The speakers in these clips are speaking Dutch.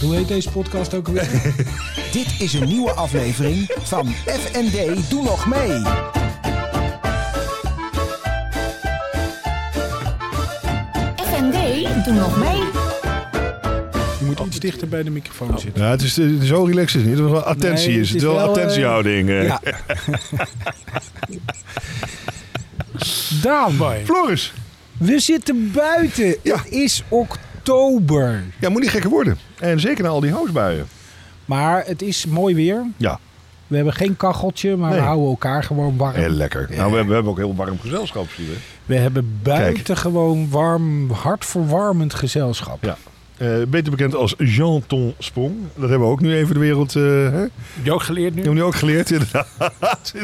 Hoe heet deze podcast ook alweer? Dit is een nieuwe aflevering van FND Doe Nog Mee. FND, doe nog mee. Je moet iets dichter bij de microfoon zitten. Ja, het is, het zo relaxed is het niet. Het is wel attentie Nee, is. het Het is wel wel, eh, attentiehouding. eh. Ja. Daan, Floris, we zitten buiten. Ja. Het is oktober. ja, moet niet gekker worden. En zeker na al die hoosbuien. Maar het is mooi weer. Ja, We hebben geen kacheltje, maar we houden elkaar gewoon warm. heel lekker. Nou, we hebben, we hebben ook heel warm gezelschap, zie je. We hebben buitengewoon warm, hartverwarmend gezelschap. Ja. Eh, beter bekend als Jean Ton Sprong. Dat hebben we ook nu even de wereld... eh hè? Heb je ook geleerd nu? Hebben we nu ook geleerd, inderdaad.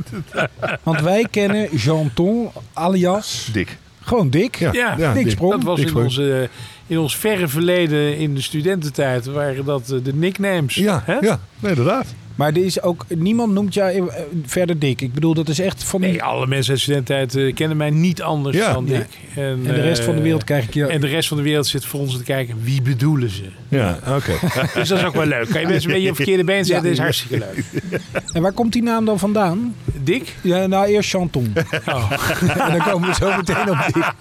Want wij kennen Jean-Ton alias Dik. Gewoon Dick. Ja, Ja, ja, Dik dik. Sprong. Dat was Dik in, Sprong. onze, in ons verre verleden in de studententijd waren dat eh, de nicknames. Ja, hè? ja, nee, inderdaad. Maar er is ook, niemand noemt jou eh, verder Dick. Ik bedoel, dat is echt van... Nee, alle mensen uit de studententijd eh, kennen mij niet anders Ja. dan Ja. Dick. En, en de rest van de eh, wereld krijg ik je... En de rest van de wereld zit voor ons te kijken, wie bedoelen ze? Ja, oké. Dus dat is ook wel leuk. Kan je mensen een beetje op verkeerde been zetten, Ja. is hartstikke leuk. En waar komt die naam dan vandaan? Dick? Ja, nou, eerst Chanton. Oh. en dan komen we zo meteen op Dick.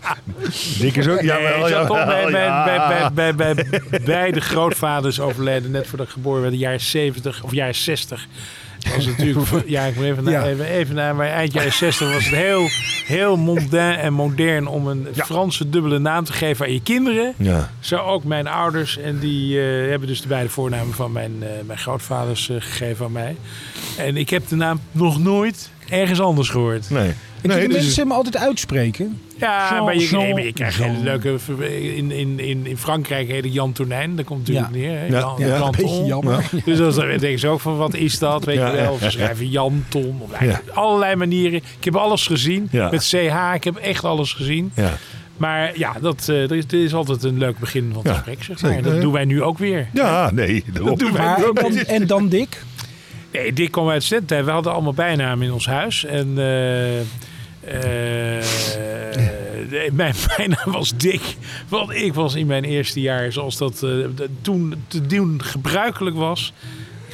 Dik is ook... Ja, nee, wel, toch bij, ja, bij, ja. bij, bij, bij, bij beide grootvaders overleden net voordat ik geboren werd, de jaren 70 of jaren 60. Was natuurlijk, ja, ik moet even, naar, Ja. even, even naar, maar eind jaren 60 was het heel, heel mondain en modern om een Franse dubbele naam te geven aan je kinderen. Ja. Zo ook mijn ouders. En die eh, hebben dus de beide voornamen van mijn, eh, mijn grootvaders eh, gegeven aan mij. En ik heb de naam nog nooit ergens anders gehoord. Nee. En Nee, kunnen dus mensen hem altijd uitspreken? Ja, Jean, maar je, Jean, nee, maar je krijgt Jean. hele leuke... In, in, in, in Frankrijk heet ik Jan Tonijn. Daar komt het natuurlijk Ja. neer. hè? Ja, Jan, ja, Jan Een beetje Ton. jammer. Dus dan denken ze ook van, wat is dat? Weet Ja, je wel. Of schrijven Jan, Ton. Of Ja. Allerlei manieren. Ik heb alles gezien. Ja. Met CH. Ik heb echt alles gezien. Ja. Maar ja, dat, eh, er, is, er is altijd een leuk begin van het Ja, gesprek. Zeg maar. zeker, Dat doen wij nu ook weer. Ja, nee. daarom. doen wij Maar, en, ook. dan, en dan Dick? Nee, Dick kwam uit studententijd. We hadden allemaal bijnamen in ons huis. En eh, eh, nee, mijn bijnaam was Dick. Want ik was in mijn eerste jaar, zoals dat eh, toen te doen gebruikelijk was...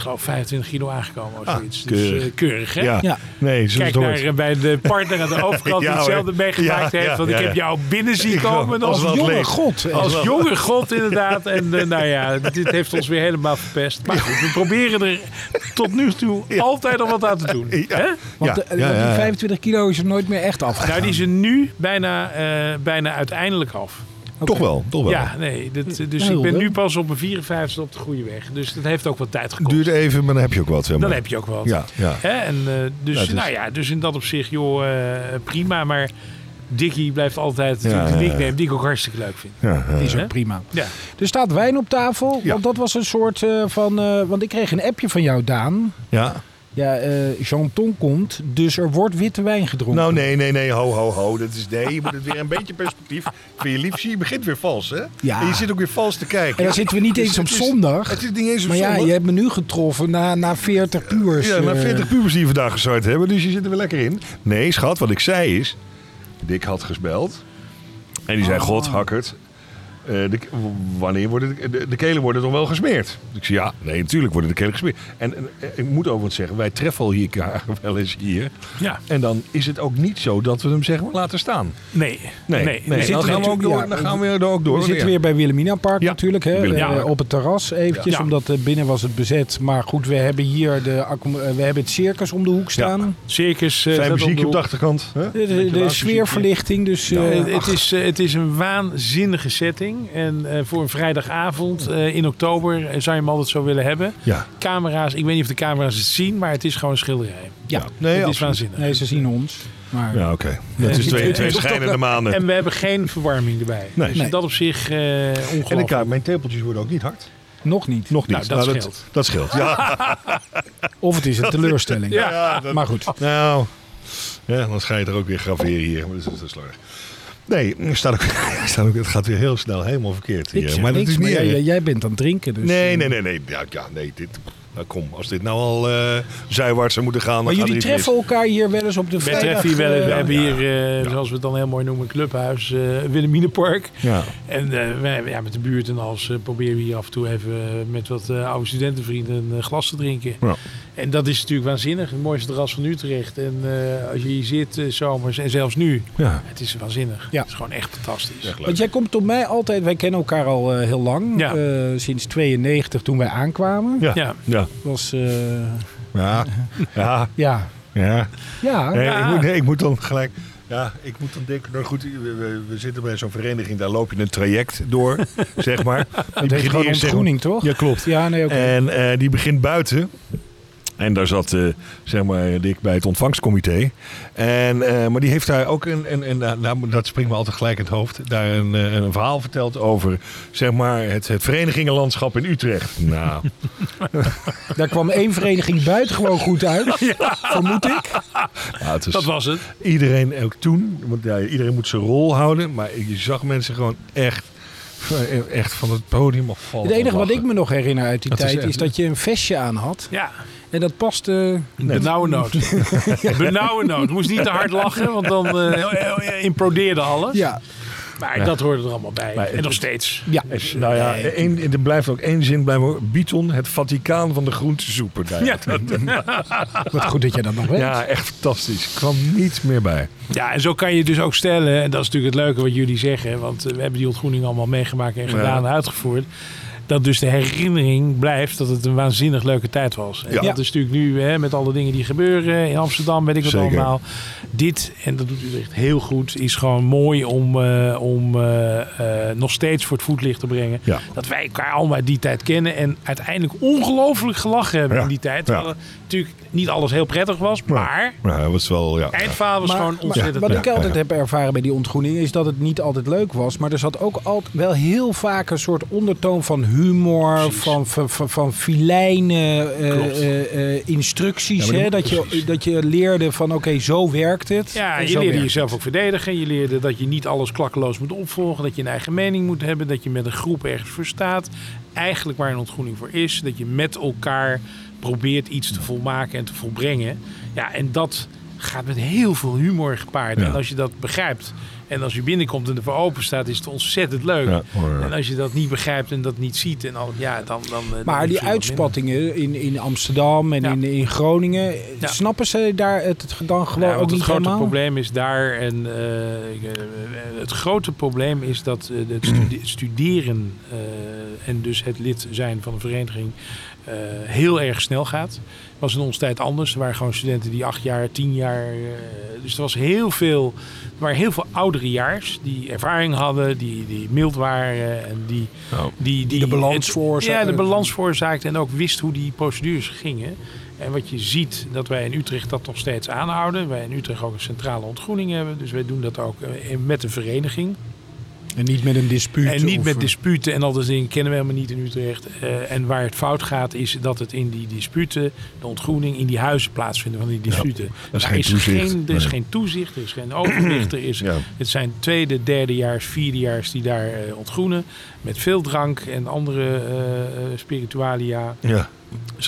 Geloof 25 kilo aangekomen of Ah, zoiets. Dus keurig. eh, keurig, hè? Ja. Ja. Nee, zo Kijk naar eh, bij de partner aan de overkant Ja, die hetzelfde meegemaakt Ja, heeft. Want ja, ik heb jou binnen zien komen Als Jonge leeg. god. als jonge god inderdaad. En eh, nou ja, dit heeft ons weer helemaal verpest. Maar goed, we proberen er tot nu toe altijd nog wat aan te doen. Ja. Hè? Want Ja, ja, want ja. die 25 kilo is er nooit meer echt afgegaan. Nou, die is er nu bijna, eh, bijna uiteindelijk af. Toch wel, toch wel. Ja, nee. Dit, dus ik ben nu pas op mijn 54 op de goede weg. Dus dat heeft ook wat tijd gekost. Duurt even, maar dan heb je ook wat. Zeg maar. Dan heb je ook wat. Ja, ja. Hè? En, eh, dus, Ja, is- nou ja, dus in dat opzicht, joh, eh, prima. Maar Dickie blijft altijd Ja, natuurlijk de ja, ja. nickname die ik ook hartstique leuk vind. ja, ja. Die is ook Hè? prima. Ja. Er staat wijn op tafel. Ja. Want dat was een soort eh, van... eh, want ik kreeg een appje van jou, Daan. Ja. Ja, eh Jean-Ton komt, dus er wordt witte wijn gedronken. Nou, nee, nee, nee. Ho, ho, ho. Dat is, nee, je moet het weer een beetje perspectief. Vind je lief, je begint weer vals, hè? Ja. En je zit ook weer vals te kijken. En dan zitten we niet Dus eens op is- zondag. Het is niet eens op maar ja, zondag. je hebt me nu getroffen na, na 40 puurs. Ja, na eh. 40 pubers die we vandaag gestart hebben, dus je zit er weer lekker in. Nee, schat, wat ik zei is... Dick had gesbeld. En die zei, Oh. god, Hakkert... eh, de, wanneer worden de, de, de kelen worden toch wel gesmeerd? Ik zei, ja, nee, natuurlijk worden de kelen gesmeerd. En, en, eh, ik moet overigens zeggen, wij treffen al hier wel eens hier. Ja. En dan is het ook niet zo dat we hem zeggen maar laten staan. Nee. Nee, nee. nee, zitten dan gaan we ook door. ja, dan gaan we er ook door. We zitten weer bij Wilhelmina Park Ja, natuurlijk, hè? Wilhelmina eh, op het terras eventjes, Ja. omdat binnen was het bezet. Maar goed, we hebben hier de, we hebben het circus om de hoek staan. Circus. staat muziekje op de achterkant. Hè? De, sfeerverlichting, dus... het, is, het is een waanzinnige setting. En eh, voor een vrijdagavond eh, in oktober eh, zou je hem altijd zo willen hebben. Ja. Camera's, ik weet niet of de camera's het zien, maar het is gewoon een schilderij. ja, Nee, het is absoluut. waanzinnig. nee, ze zien ons. Maar Ja, oké. Dat is twee, twee schijnende maanden. En we hebben geen verwarming erbij. Nee. Dus Nee. dat op zich eh En ik, ongelooflijk. mijn tepeltjes worden ook niet hard. nog niet. Nog niet. Nou, dat dat, scheelt. dat scheelt. Ja. Of het is een teleurstelling. Ja. dat- Maar goed. Nou, ja, dan ga je er ook weer graveren hier. Maar dat is, is slordig. Nee, staat ook, staat ook, het gaat weer heel snel helemaal verkeerd Ik hier. zeg maar dat is maar niet jij, bent aan het drinken. Dus, Nee, eh, nee, nee. nee. Ja, ja, nee dit, nou kom, als dit nou al eh zijwaarts zou moeten gaan, dan Maar gaat er jullie mis. treffen elkaar hier wel eens op de We vrijdag? treffen hier wel, we eh, hebben hier, eh, zoals we het dan heel mooi noemen, clubhuis, eh Wilhelminapark. Ja. En eh, wij, ja, met de buurt en alles eh, proberen we hier af en toe even met wat eh, oude studentenvrienden een glas te drinken. En dat is natuurlijk waanzinnig. Het mooiste terras van Utrecht. En eh, als je hier zit, eh, zomers en zelfs nu, Ja. het is waanzinnig. Ja. Het is gewoon echt fantastisch. Echt. Want jij komt op mij altijd, wij kennen elkaar al eh, heel lang. Ja. Eh, sinds 92 toen wij aankwamen. Ja. Ja. Ja. Was, eh, Ja. Ja. ja. Ja. Ja, Nee, Ja. ik, moet, nee, ik moet dan gelijk. Ja, ik moet dan denken. Nou goed, we, we, we zitten bij zo'n vereniging, daar loop je een traject door, zeg maar. Die heet begint gewoon eerst, zeg maar- ontgroening, toch? Ja, klopt. Ja, nee, oké. En eh, die begint buiten. En daar zat, eh, zeg maar, Dick bij het ontvangstcomité. En, eh, maar die heeft daar ook een, een nou, nou, dat springt me altijd gelijk in het hoofd, daar een, eh, een verhaal verteld over, zeg maar, het, het verenigingenlandschap in Utrecht. Nou, Daar kwam één vereniging buitengewoon goed uit, vermoed ik. ja, is, Dat was het. iedereen ook toen, want ja, iedereen moet zijn rol houden, maar je zag mensen gewoon echt, echt van het podium afvallen. Het enige wat ik me nog herinner uit die Dat is tijd echt- is dat je een vestje aan had. Ja, En dat paste... benauwe nood. benauwe nood. Moest niet te hard lachen, want dan eh implodeerde alles. Ja, Maar dat hoorde er allemaal bij. Maar en het- nog steeds. ja. Is- Nou ja, één, er blijft ook één zin bij me. Biton, het Vaticaan van de groentesoepen. Daar. Ja, Wat goed dat je dat nog weet. Ja, echt fantastisch. Ik kwam niet meer bij. Ja, en zo kan je dus ook stellen, en dat is natuurlijk het leuke wat jullie zeggen, want we hebben die ontgroening allemaal meegemaakt en gedaan en uitgevoerd. Dat dus de herinnering blijft dat het een waanzinnig leuke tijd was. En Ja. dat is natuurlijk nu hè, met alle dingen die gebeuren in Amsterdam, weet ik wat Zeker. allemaal. Dit, en dat doet u echt heel goed, is gewoon mooi om, eh, om eh, eh, nog steeds voor het voetlicht te brengen. Ja. Dat wij elkaar allemaal uit die tijd kennen en uiteindelijk ongelooflijk gelachen hebben Ja. in die tijd. Terwijl natuurlijk niet alles heel prettig was, maar Maar dat was wel, ja. eindverhaal was gewoon maar ontzettend wat leuk. ik altijd Ja. heb ervaren bij die ontgroening is dat het niet altijd leuk was. Maar er zat ook altijd wel heel vaak een soort ondertoon van humor, van, van, van, van filijne eh, eh, eh, instructies. Ja, maar hè? dat- je, dat je leerde van oké, zo werkt het. Ja, en je zo leerde jezelf het. ook verdedigen. Je leerde dat je niet alles klakkeloos moet opvolgen. Dat je een eigen mening moet hebben. Dat je met een groep ergens voor staat. Eigenlijk waar een ontgroening voor is. Dat je met elkaar probeert iets te volmaken en te volbrengen. Ja, en dat gaat met heel veel humor gepaard. Ja. En als je dat begrijpt en als je binnenkomt en ervoor open staat, is het ontzettend leuk. Ja. En als je dat niet begrijpt en dat niet ziet, en al, ja, dan, dan, dan Maar die uitspattingen in, in Amsterdam en Ja. in, in Groningen, Ja. snappen ze daar het dan gewoon Ja, ook want het niet grote helemaal? probleem is daar en eh, ik, eh, het grote probleem is dat eh, het studeren eh, en dus het lid zijn van een vereniging eh, heel erg snel gaat. Was in onze tijd anders. Er waren gewoon studenten die acht jaar, tien jaar. eh, dus er was heel veel. Er waren heel veel ouderejaars die ervaring hadden, die, die mild waren en die, Nou, die, die de balans veroorzaakten. Ja, de balans veroorzaakte en ook wist hoe die procedures gingen. En wat je ziet, dat wij in Utrecht dat nog steeds aanhouden. Wij in Utrecht ook een centrale ontgroening hebben. Dus wij doen dat ook eh, met een vereniging. En niet met een dispuut. En niet of- met disputen en al dat dingen kennen we helemaal niet in Utrecht. Eh, en waar het fout gaat is dat het in die disputen, de ontgroening, in die huizen plaatsvinden van die disputen. is Daar geen is toezicht. Geen, er is geen toezicht, er is geen overwicht. Er is, Ja. Het zijn tweede, derdejaars, vierdejaars die daar eh, ontgroenen. Met veel drank en andere eh, eh, spiritualia. ja.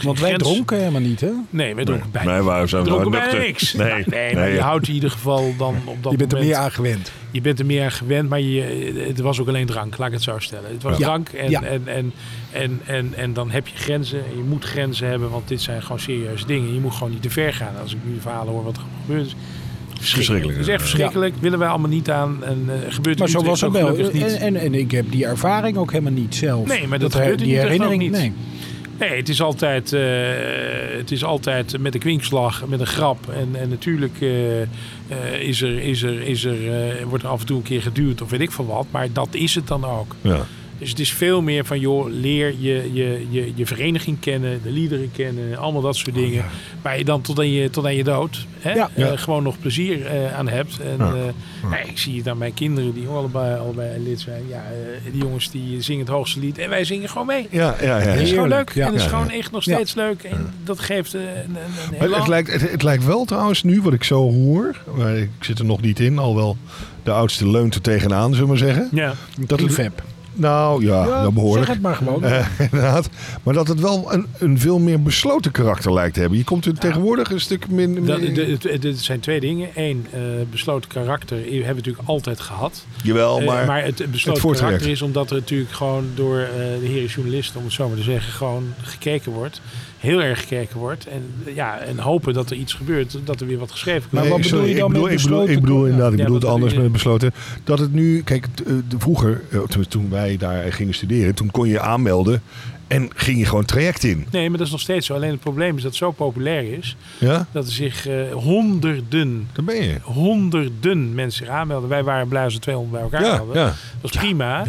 Want wij grens. dronken helemaal niet, hè? Nee, wij dronken bijna Nee, waar zijn we dronken bijna nuchter? niks. Nee, nee, maar je houdt in ieder geval dan op dat Je bent er meer aan gewend. Je bent er meer aan gewend, maar je, het was ook alleen drank, laat ik het zo stellen. Het was Ja. drank en, Ja. en, en, en, en, en dan heb je grenzen. En je moet grenzen hebben, want dit zijn gewoon serieuze dingen. Je moet gewoon niet te ver gaan. Als ik nu verhalen hoor wat er gebeurt is verschrikkelijk. Het is echt verschrikkelijk. Willen wij allemaal niet aan. En uh, gebeurt Maar zo was het wel. En, en, en ik heb die ervaring ook helemaal niet zelf. Nee, maar dat her- gebeurt in die herinnering. niet. Nee. Het is altijd, eh, het is altijd met een kwinkslag, met een grap. En, en natuurlijk eh, eh, is er, is er, is er, wordt er af en toe een keer geduwd of weet ik van wat. Maar dat is het dan ook. Ja. Dus het is veel meer van, joh, leer je, je, je, je vereniging kennen, de liederen kennen, allemaal dat soort dingen. Waar je dan tot aan je, tot aan je dood hè, Ja. eh, Ja. gewoon nog plezier eh, aan hebt. En Ja. eh, ik zie het aan mijn kinderen die allebei, allebei lid zijn. Ja, eh, die jongens die zingen het hoogste lied en wij zingen gewoon mee. Ja, ja, ja. Het is gewoon leuk. ja. En het is gewoon echt nog Ja. steeds leuk. En dat geeft een, een, een Maar het, lijkt, het, het lijkt wel trouwens nu, wat ik zo hoor, maar ik zit er nog niet in, alhoewel de oudste leunt er tegenaan, zullen we maar zeggen. Ja, Dat het. Nou ja, Ja, dat behoorlijk. Zeg het maar gewoon. Inderdaad. Maar dat het wel een, een veel meer besloten karakter lijkt te hebben. Je komt er tegenwoordig een stuk minder... Het zijn twee dingen. Eén, eh, besloten karakter hebben we natuurlijk altijd gehad. Jawel, Eh, maar... maar het besloten karakter is omdat er natuurlijk gewoon door eh, de heren journalisten, om het zo maar te zeggen, gewoon gekeken wordt. Heel erg gekeken wordt. En, ja, en hopen dat er iets gebeurt, dat er weer wat geschreven kan Maar Nee, wat bedoel sorry, je dan ik bedoel, met ik bedoel, ik besloten- bedoel inderdaad, ik Ja, bedoel het anders met besloten. Dat het nu, kijk, de- vroeger, toen- toen daar gingen studeren, toen kon je aanmelden en ging je gewoon traject in. Nee, maar dat is nog steeds zo. Alleen het probleem is dat het zo populair is Ja, dat er zich eh, honderden, daar ben je. honderden mensen aanmelden. Wij waren blij als er 200 bij elkaar Ja, hadden. ja, Dat was prima.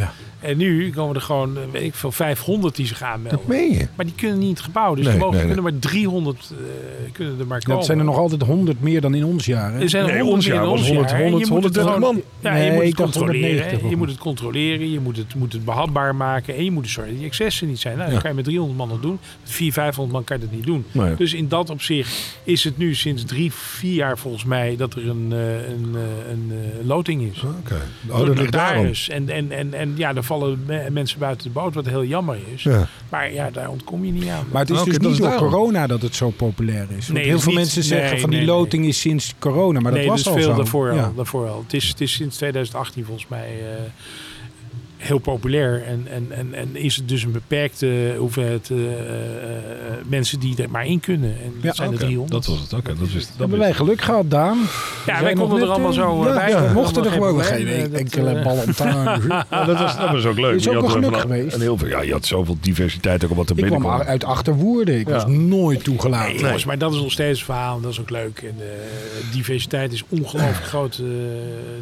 Ja. En nu komen er gewoon, eh, weet ik veel, 500 die zich aanmelden. dat meen je. Maar die kunnen niet in het gebouw. Dus Nee, er mogen, nee, nee. kunnen maar 300 eh, kunnen er maar Ja, komen. het zijn er nog altijd 100 meer dan in ons jaar. hè? Er zijn er Nee, 100 ons meer jaar in ons 100, jaar. En je 100, moet het 130 gewoon- man. Ja, je moet het controleren. 190 Je moet het controleren. Je moet het, moet het behapbaar maken. En je moet zorgen dat die excessen niet zijn. Nou, dat Ja. kan je met 300 man nog doen. Met 400, 500 man kan je dat niet doen. Nee. Dus in dat opzicht is het nu sinds drie, vier jaar volgens mij dat er een, eh, een, eh, een eh, loting is. Oké. Door Oh, dat de ligt daarom. En, en, en, en ja, daar vallen me- mensen buiten de boot, wat heel jammer is. Ja. Maar ja, daar ontkom je niet aan. Maar het is dus niet door daarom. corona dat het zo populair is. Nee, heel veel niet- mensen zeggen nee, van die nee, nee. loting is sinds corona. Maar dat nee, was dus al veel zo. daarvoor, Ja. al, daarvoor al. Het is, het is sinds 2018 volgens mij eh, heel populair. En, en, en, en is het dus een beperkte hoeveelheid eh, eh, eh, mensen die er maar in kunnen. En dat Ja, zijn er Oké, 300. Dat was het. Oké, dat is dat Hebben wij geluk gehad, Daan. ja, wij konden er allemaal zo ja, bij. ja, we mochten er gewoon geen dat, enkele bal. Ja, dat, was, dat was ook leuk. Is Je ook had geluk geweest. En heel veel, ja, je had zoveel diversiteit ook al wat er Ik kwam binnenkwam. uit Achterwoerden. Ik Ja. was nooit toegelaten. Nee, jongens, maar dat is nog steeds het verhaal. en Dat is ook leuk. En de diversiteit is ongelooflijk groot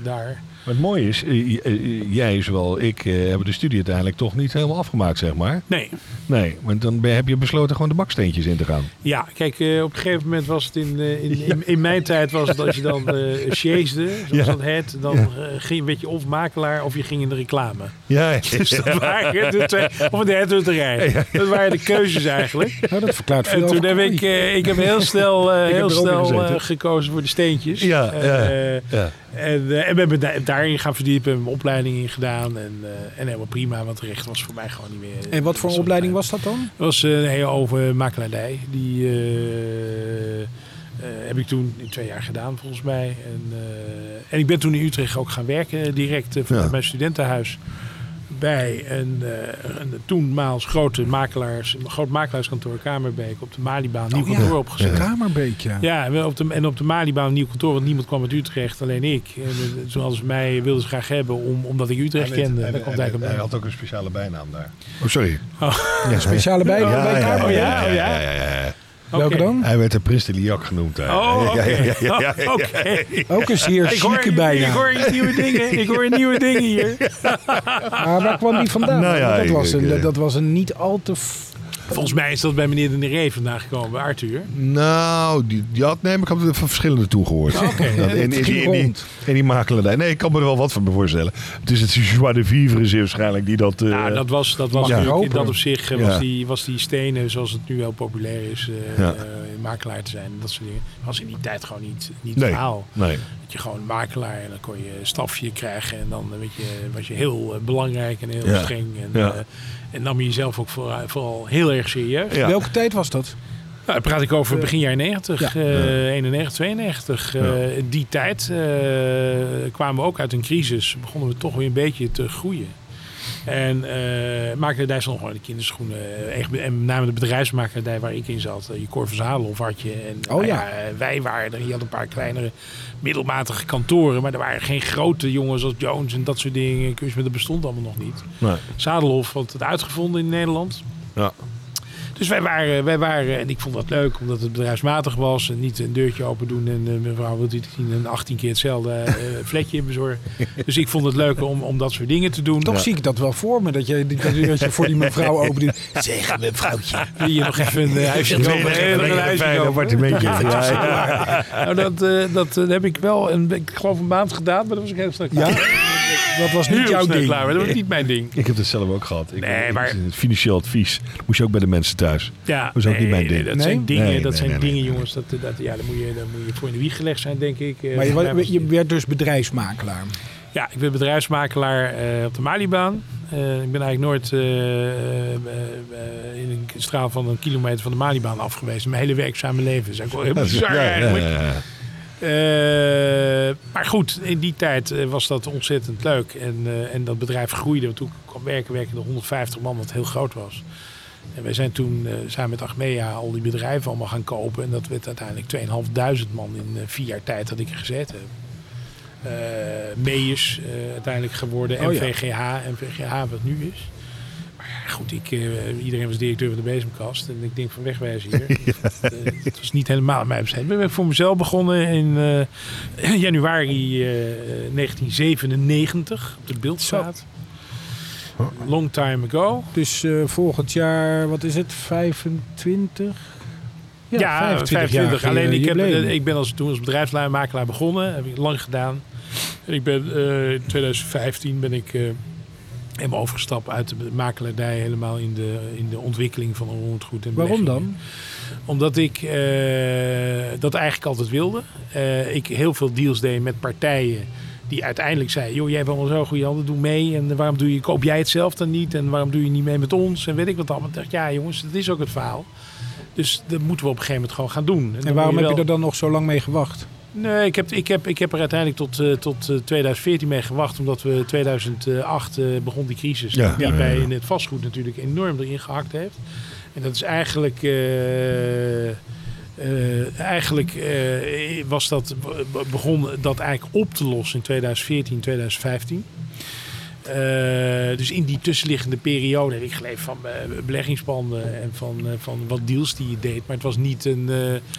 daar. Maar het mooie is, eh, eh, jij zowel ik eh, hebben de studie uiteindelijk toch niet helemaal afgemaakt, zeg maar. Nee, Nee, want dan heb je besloten gewoon de baksteentjes in te gaan. Ja, kijk, op een gegeven moment was het in, in, in, in mijn tijd was het als je dan eh sjeesde, zoals Ja. dat heet, dan Ja. ging je, werd je of makelaar of je ging in de reclame. Ja, Dus dat waren de twee, of de. Dat waren de keuzes eigenlijk. Nou, dat verklaart veel En toen heb ik, ik heb heel snel, heel snel gekozen voor de steentjes. Ja, ja, ja. En, eh, en ben me da- daarin gaan verdiepen, heb mijn opleiding in gedaan. En, eh, en helemaal prima, want recht was voor mij gewoon niet meer... En wat voor was opleiding was dat dan? dat was eh, een hele over makelaardij. Die eh, eh, heb ik toen in twee jaar gedaan, volgens mij. En, eh, en ik ben toen in Utrecht ook gaan werken, direct vanuit Ja. mijn studentenhuis. Bij een, eh, een toenmaals grote makelaars, een groot makelaarskantoor Kamerbeek op de Malibaan. Nieuw Oh, ja. kantoor opgezet. Kamerbeek, ja. Ja, en op de, en op de Malibaan een nieuw kantoor, want niemand kwam uit Utrecht, alleen ik. En eh, toen hadden ze mij, wilden ze graag hebben, om, omdat ik Utrecht kende. Neer. had ook een speciale bijnaam daar. Oh, sorry. Ja, speciale bij, Ja, bij ja, oh ja, oh ja. Welke Oké. dan? Hij werd de Prins de Liac genoemd. Oh, oké. Ja, ja, ja, ja, ja, ja. Oké. Ook een zeer Ik hoor, chique ik hoor nieuwe dingen. Ik hoor nieuwe dingen hier. Maar waar kwam die vandaan? Nou ja, dat, was een, dat was een niet al te... Volgens mij is dat bij meneer de Neree vandaan gekomen, bij Arthur. Nou, die, die had, nee, maar ik heb er van verschillende toegehoord. Oké. Dat- in, in, Het ging die, in, die, rond. in die makelaardij. Nee, ik kan me er wel wat van voorstellen. Het is het joie de vivre is waarschijnlijk die dat... eh, nou, dat was, dat was in dat op zich eh, Ja. was, die, was die stenen, zoals het nu wel populair is, eh, Ja. makelaar te zijn. Dat soort dingen. Was in die tijd gewoon niet, niet Nee. verhaal. Nee. Dat je gewoon makelaar en dan kon je een stafje krijgen. En dan weet je, was je heel belangrijk en heel Ja. streng. En, Ja. eh, en nam je jezelf ook vooral, vooral heel erg serieus. Ja. Welke tijd was dat? Nou, dan praat ik over begin jaren 90, Ja. eh 91, 92. Eh, Ja. In die tijd eh, kwamen we ook uit een crisis. Begonnen we toch weer een beetje te groeien. En eh makelaardij stond gewoon in de kinderschoenen. Echt, en met name de bedrijfsmakelaardij waar ik in zat. Eh, Je Cor van Zalenhof had je. En Oh nou ja. eh, wij waren er. Je had een paar kleinere middelmatige kantoren. Maar er waren geen grote jongens als Jones en dat soort dingen. Kunstmet, dat bestond allemaal nog niet. Nee. Zadelhof had het uitgevonden in Nederland. Ja. Dus wij waren, wij waren, en ik vond dat leuk omdat het bedrijfsmatig was. En niet een deurtje open doen en uh, mevrouw wilt u het zien en 18 keer hetzelfde uh, vlekje bezorgen. Dus ik vond het leuk om, om dat soort dingen te doen. Toch Ja. zie ik dat wel voor me, dat je, dat je, voor die mevrouw open doet. Zeg, mevrouwtje. Wil je nog even een huisje een appartementje. Nou, dat, dat heb ik wel, een, ik geloof een maand gedaan, maar dat was ik heel snel klaar. Ja? Dat was niet Heel jouw ding. klaar, dat was niet mijn ding. Ik heb het zelf ook gehad. Ik, Nee, ik- maar- Financieel advies moest je ook bij de mensen thuis. Ja, Dat is ook niet mijn ding. Dat Nee? zijn dingen, Nee, dat nee, zijn nee, dingen jongens. Dat, dat, ja, daar, moet je, daar moet je voor in de wieg gelegd zijn, denk ik. Eh, Maar je, werd dus bedrijfsmakelaar. Ja, ik ben bedrijfsmakelaar eh, op de Malibaan. Eh, ik ben eigenlijk nooit in een straal van een kilometer van de Malibaan af geweest. Mijn hele werkzame leven. Dat is eigenlijk wel heel bizar Ja, ja, eigenlijk. ja, ja. Maar goed, in die tijd eh, was dat ontzettend leuk. En, eh, en dat bedrijf groeide. Want toen kwam werken, werkten er 150 man, wat heel groot was. En wij zijn toen eh, samen met Achmea al die bedrijven allemaal gaan kopen. En dat werd uiteindelijk 2500 man in eh, vier jaar tijd dat ik er gezeten heb. Eh Meijers eh, uiteindelijk geworden. Oh ja. MVGH, MVGH wat nu is. Ja, goed, ik, eh, iedereen was directeur van de bezemkast. En ik denk van wegwijzen hier. Het, eh, het was niet helemaal mijn bestaan. Ik ben voor mezelf begonnen in eh, januari eh, 1997 op de Beeldstraat. Long time ago. Dus eh, volgend jaar, wat is het, 25? Ja, 25. jaar Alleen ik, heb, ik ben als, toen als bedrijfsmakelaar begonnen. Heb ik lang gedaan. En ik ben eh, in 2015 ben ik helemaal overgestapt uit de makelaardij helemaal in de, in de ontwikkeling van onroerend goed en Waarom dan? Omdat ik eh, dat eigenlijk altijd wilde. Eh, ik heel veel deals deed met partijen die uiteindelijk zeiden... joh, jij hebt allemaal zo goede handen, doe mee. En waarom doe je, koop jij het zelf dan niet? En waarom doe je niet mee met ons? En weet ik wat allemaal. Ik dacht, ja jongens, dat is ook het verhaal. Dus dat moeten we op een gegeven moment gewoon gaan doen. En waarom heb je er dan nog zo lang mee gewacht? Nee, ik heb, ik heb, ik heb er uiteindelijk tot, eh, tot eh, 2014 mee gewacht. Omdat we 2008 eh, begon die crisis. Ja, die bij in het vastgoed natuurlijk enorm erin gehakt heeft. En dat is eigenlijk... eh, eh, eigenlijk eh, was dat, be- begon dat eigenlijk op te lossen in 2014, 2015. Eh, dus in die tussenliggende periode heb ik geleefd van eh, beleggingspanden en van, eh, van wat deals die je deed. Maar het was niet een,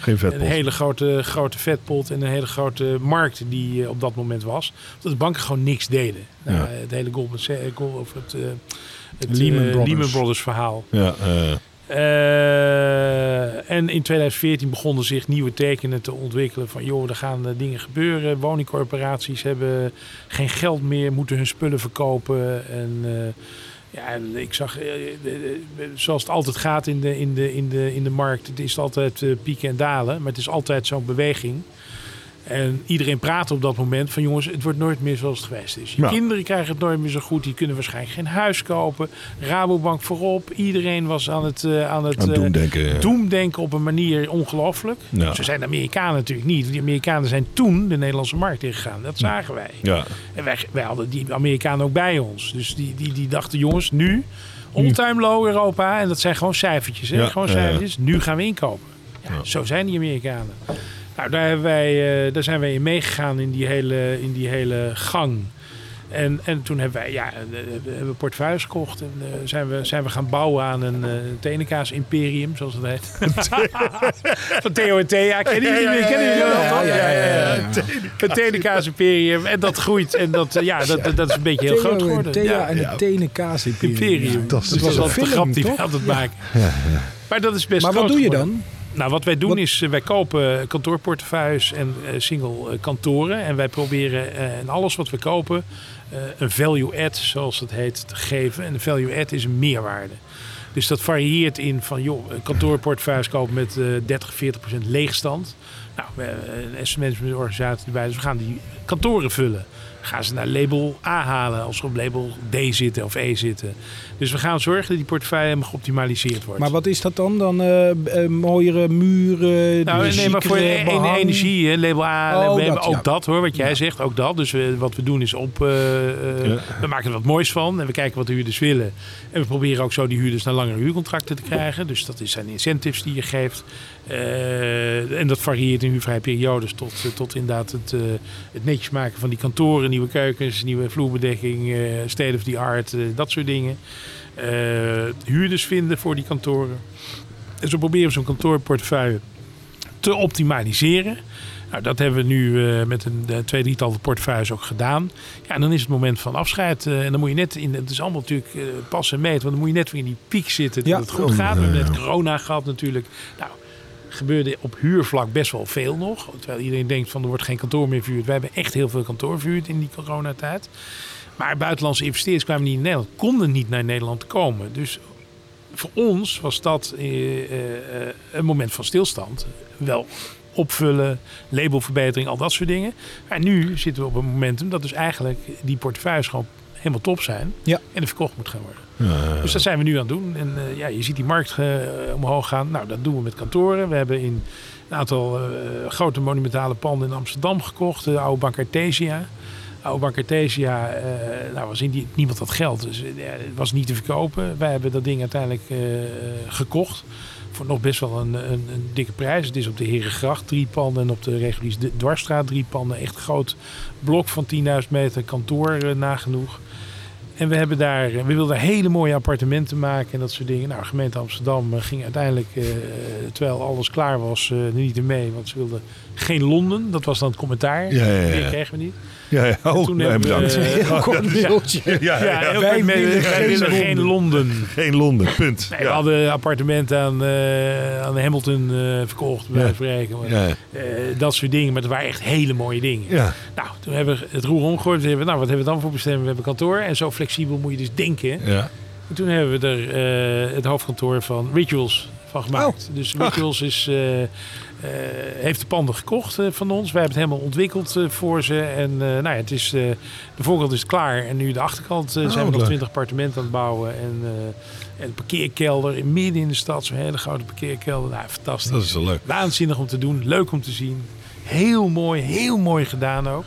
een hele grote, grote vetpot en een hele grote markt die op dat moment was. Omdat de banken gewoon niks deden. Nou, Ja. Het hele Goldman Sachs, of het, het Lehman eh, Brothers. Lehman Brothers verhaal. Ja, eh, en in 2014 begonnen zich nieuwe tekenen te ontwikkelen van joh, er gaan eh, dingen gebeuren. Woningcorporaties hebben geen geld meer, moeten hun spullen verkopen. En eh, ja, ik zag, zoals het altijd gaat in de, in de, in de, in de markt, het is altijd pieken en dalen, maar het is altijd zo'n beweging. En iedereen praat op dat moment van jongens, het wordt nooit meer zoals het geweest is. Je Ja. kinderen krijgen het nooit meer zo goed. Die kunnen waarschijnlijk geen huis kopen. Rabobank voorop. Iedereen was aan het, eh, aan het, aan het eh, doen denken. doemdenken op een manier ongelooflijk. Ja. Zo zijn de Amerikanen natuurlijk niet. Die Amerikanen zijn toen de Nederlandse markt ingegaan. Dat zagen wij. Ja, En wij, wij hadden die Amerikanen ook bij ons. Dus die, die, die dachten, jongens, nu all-time low Europa. En dat zijn gewoon cijfertjes. Hè? Ja, Gewoon cijfertjes. Nu gaan we inkopen. Zo zijn die Amerikanen. Nou, daar, hebben wij, eh, daar zijn wij in meegegaan in die hele, in die hele gang. En, en toen hebben wij ja, eh, eh, hebben we portefeuilles gekocht. En eh, zijn, we, zijn we gaan bouwen aan een uh, tenenkaas imperium, zoals het heet. Van Theo en Thea. Ja, ja, kennen jullie ja, wel? ja, toch? ja, ja, ja. Een tenenkaas imperium. En dat groeit. En dat, ja, dat, dat is een beetje heel Theo groot en geworden. Thea Ja. en de tenen kaas imperium. Imperium. dat was altijd de grap die we altijd maken. Maar dat is best Maar wat doe je geworden. Nou, wat wij doen Wat- is, eh, wij kopen kantoorportefeuilles en eh, single eh, kantoren. En wij proberen in alles wat we kopen een value add, zoals het heet, te geven. En een value add is een meerwaarde. Dus dat varieert in van, joh, een kantoorportefeuilles kopen met eh 30, 40 procent leegstand. Nou, we hebben een asset management organisatie erbij, dus we gaan die kantoren vullen. Gaan ze naar label A halen als ze op label D zitten of E zitten. Dus we gaan zorgen dat die portefeuille geoptimaliseerd wordt. Maar wat is dat dan? Dan eh, eh, mooiere muren, Nou, nee, maar voor de, behang? energie, hè, label A, Oh, we hebben dat, ook ja. dat hoor, wat jij zegt, ook dat. Dus we, wat we doen is op, eh, eh, Ja. we maken er wat moois van en we kijken wat de huurders willen. En we proberen ook zo die huurders naar langere huurcontracten te krijgen. Dus dat is- zijn incentives die je geeft. Eh, en dat varieert in huurvrije periodes tot, eh, tot inderdaad het, eh, het netjes maken van die kantoren, nieuwe keukens, nieuwe vloerbedekking, eh state of the art, dat soort dingen. Huurders vinden voor die kantoren. En zo proberen we zo'n kantoorportefeuille te optimaliseren. Nou, dat hebben we nu met een uh, twee, drietal portefeuilles ook gedaan. Ja, en dan is het moment van afscheid. en dan moet je net in, het is allemaal natuurlijk pas en meet, want dan moet je net weer in die piek zitten dat Ja. het goed gaat. We hebben net corona gehad natuurlijk. Nou, gebeurde op huurvlak best wel veel nog. Terwijl iedereen denkt van er wordt geen kantoor meer verhuurd. Wij hebben echt heel veel kantoor verhuurd in die coronatijd. Maar buitenlandse investeerders kwamen niet in Nederland, konden niet naar Nederland komen. Dus voor ons was dat eh, eh, een moment van stilstand. Wel opvullen, labelverbetering, al dat soort dingen. Maar nu zitten we op een momentum dat dus eigenlijk die portefeuilles gewoon helemaal top zijn. Ja. En er verkocht moet gaan worden. Dus dat zijn we nu aan het doen. En eh, ja, je ziet die markt eh, omhoog gaan. Nou, dat doen we met kantoren. We hebben in een aantal eh, grote monumentale panden in Amsterdam gekocht. De oude Bank Artesia. Oude Bank Artesia, eh, nou was in die, niemand had geld. Dus ja, het was niet te verkopen. Wij hebben dat ding uiteindelijk eh, gekocht. Voor nog best wel een, een, een dikke prijs. Het is op de Herengracht drie panden. En op de reguliere D- Dwarsstraat drie panden. Echt groot blok van 10.000 meter kantoor nagenoeg. En we, hebben daar, we wilden hele mooie appartementen maken en dat soort dingen. Nou, gemeente Amsterdam eh, ging uiteindelijk, eh, terwijl alles klaar was, eh, niet mee. Want ze wilden geen Londen. Dat was dan het commentaar. Ja, ja, ja. Die kregen we niet. Ja, ja. Oh, toen nee, hebben we- bedankt. eh, Heel kort mailtje. ja, ja, Ja, heel Wij willen wij geen willen geen Londen. Geen Londen, punt. Nee, We ja. hadden appartementen aan, eh, aan Hamilton eh, verkocht, bij Ja. spreken. Ja, Eh, dat soort dingen, maar het waren echt hele mooie dingen. ja. Nou, toen hebben we het roer omgegooid. Toen hebben we, nou, wat hebben we dan voor bestemming? We hebben kantoor. En zo flexibel moet je dus denken. ja. En toen hebben we er eh, het hoofdkantoor van Rituals van gemaakt. Dus Rituals is, eh, eh, heeft de panden gekocht van ons. Wij hebben het helemaal ontwikkeld voor ze. En nou ja, het is, de voorkant is klaar. En nu de achterkant eh, zijn we nog. 20 appartementen aan het bouwen. En, en een parkeerkelder in midden in de stad. Zo'n hele grote parkeerkelder. Nou, fantastisch. Dat is wel leuk. Waanzinnig om te doen. Leuk om te zien. Heel mooi. Heel mooi gedaan ook.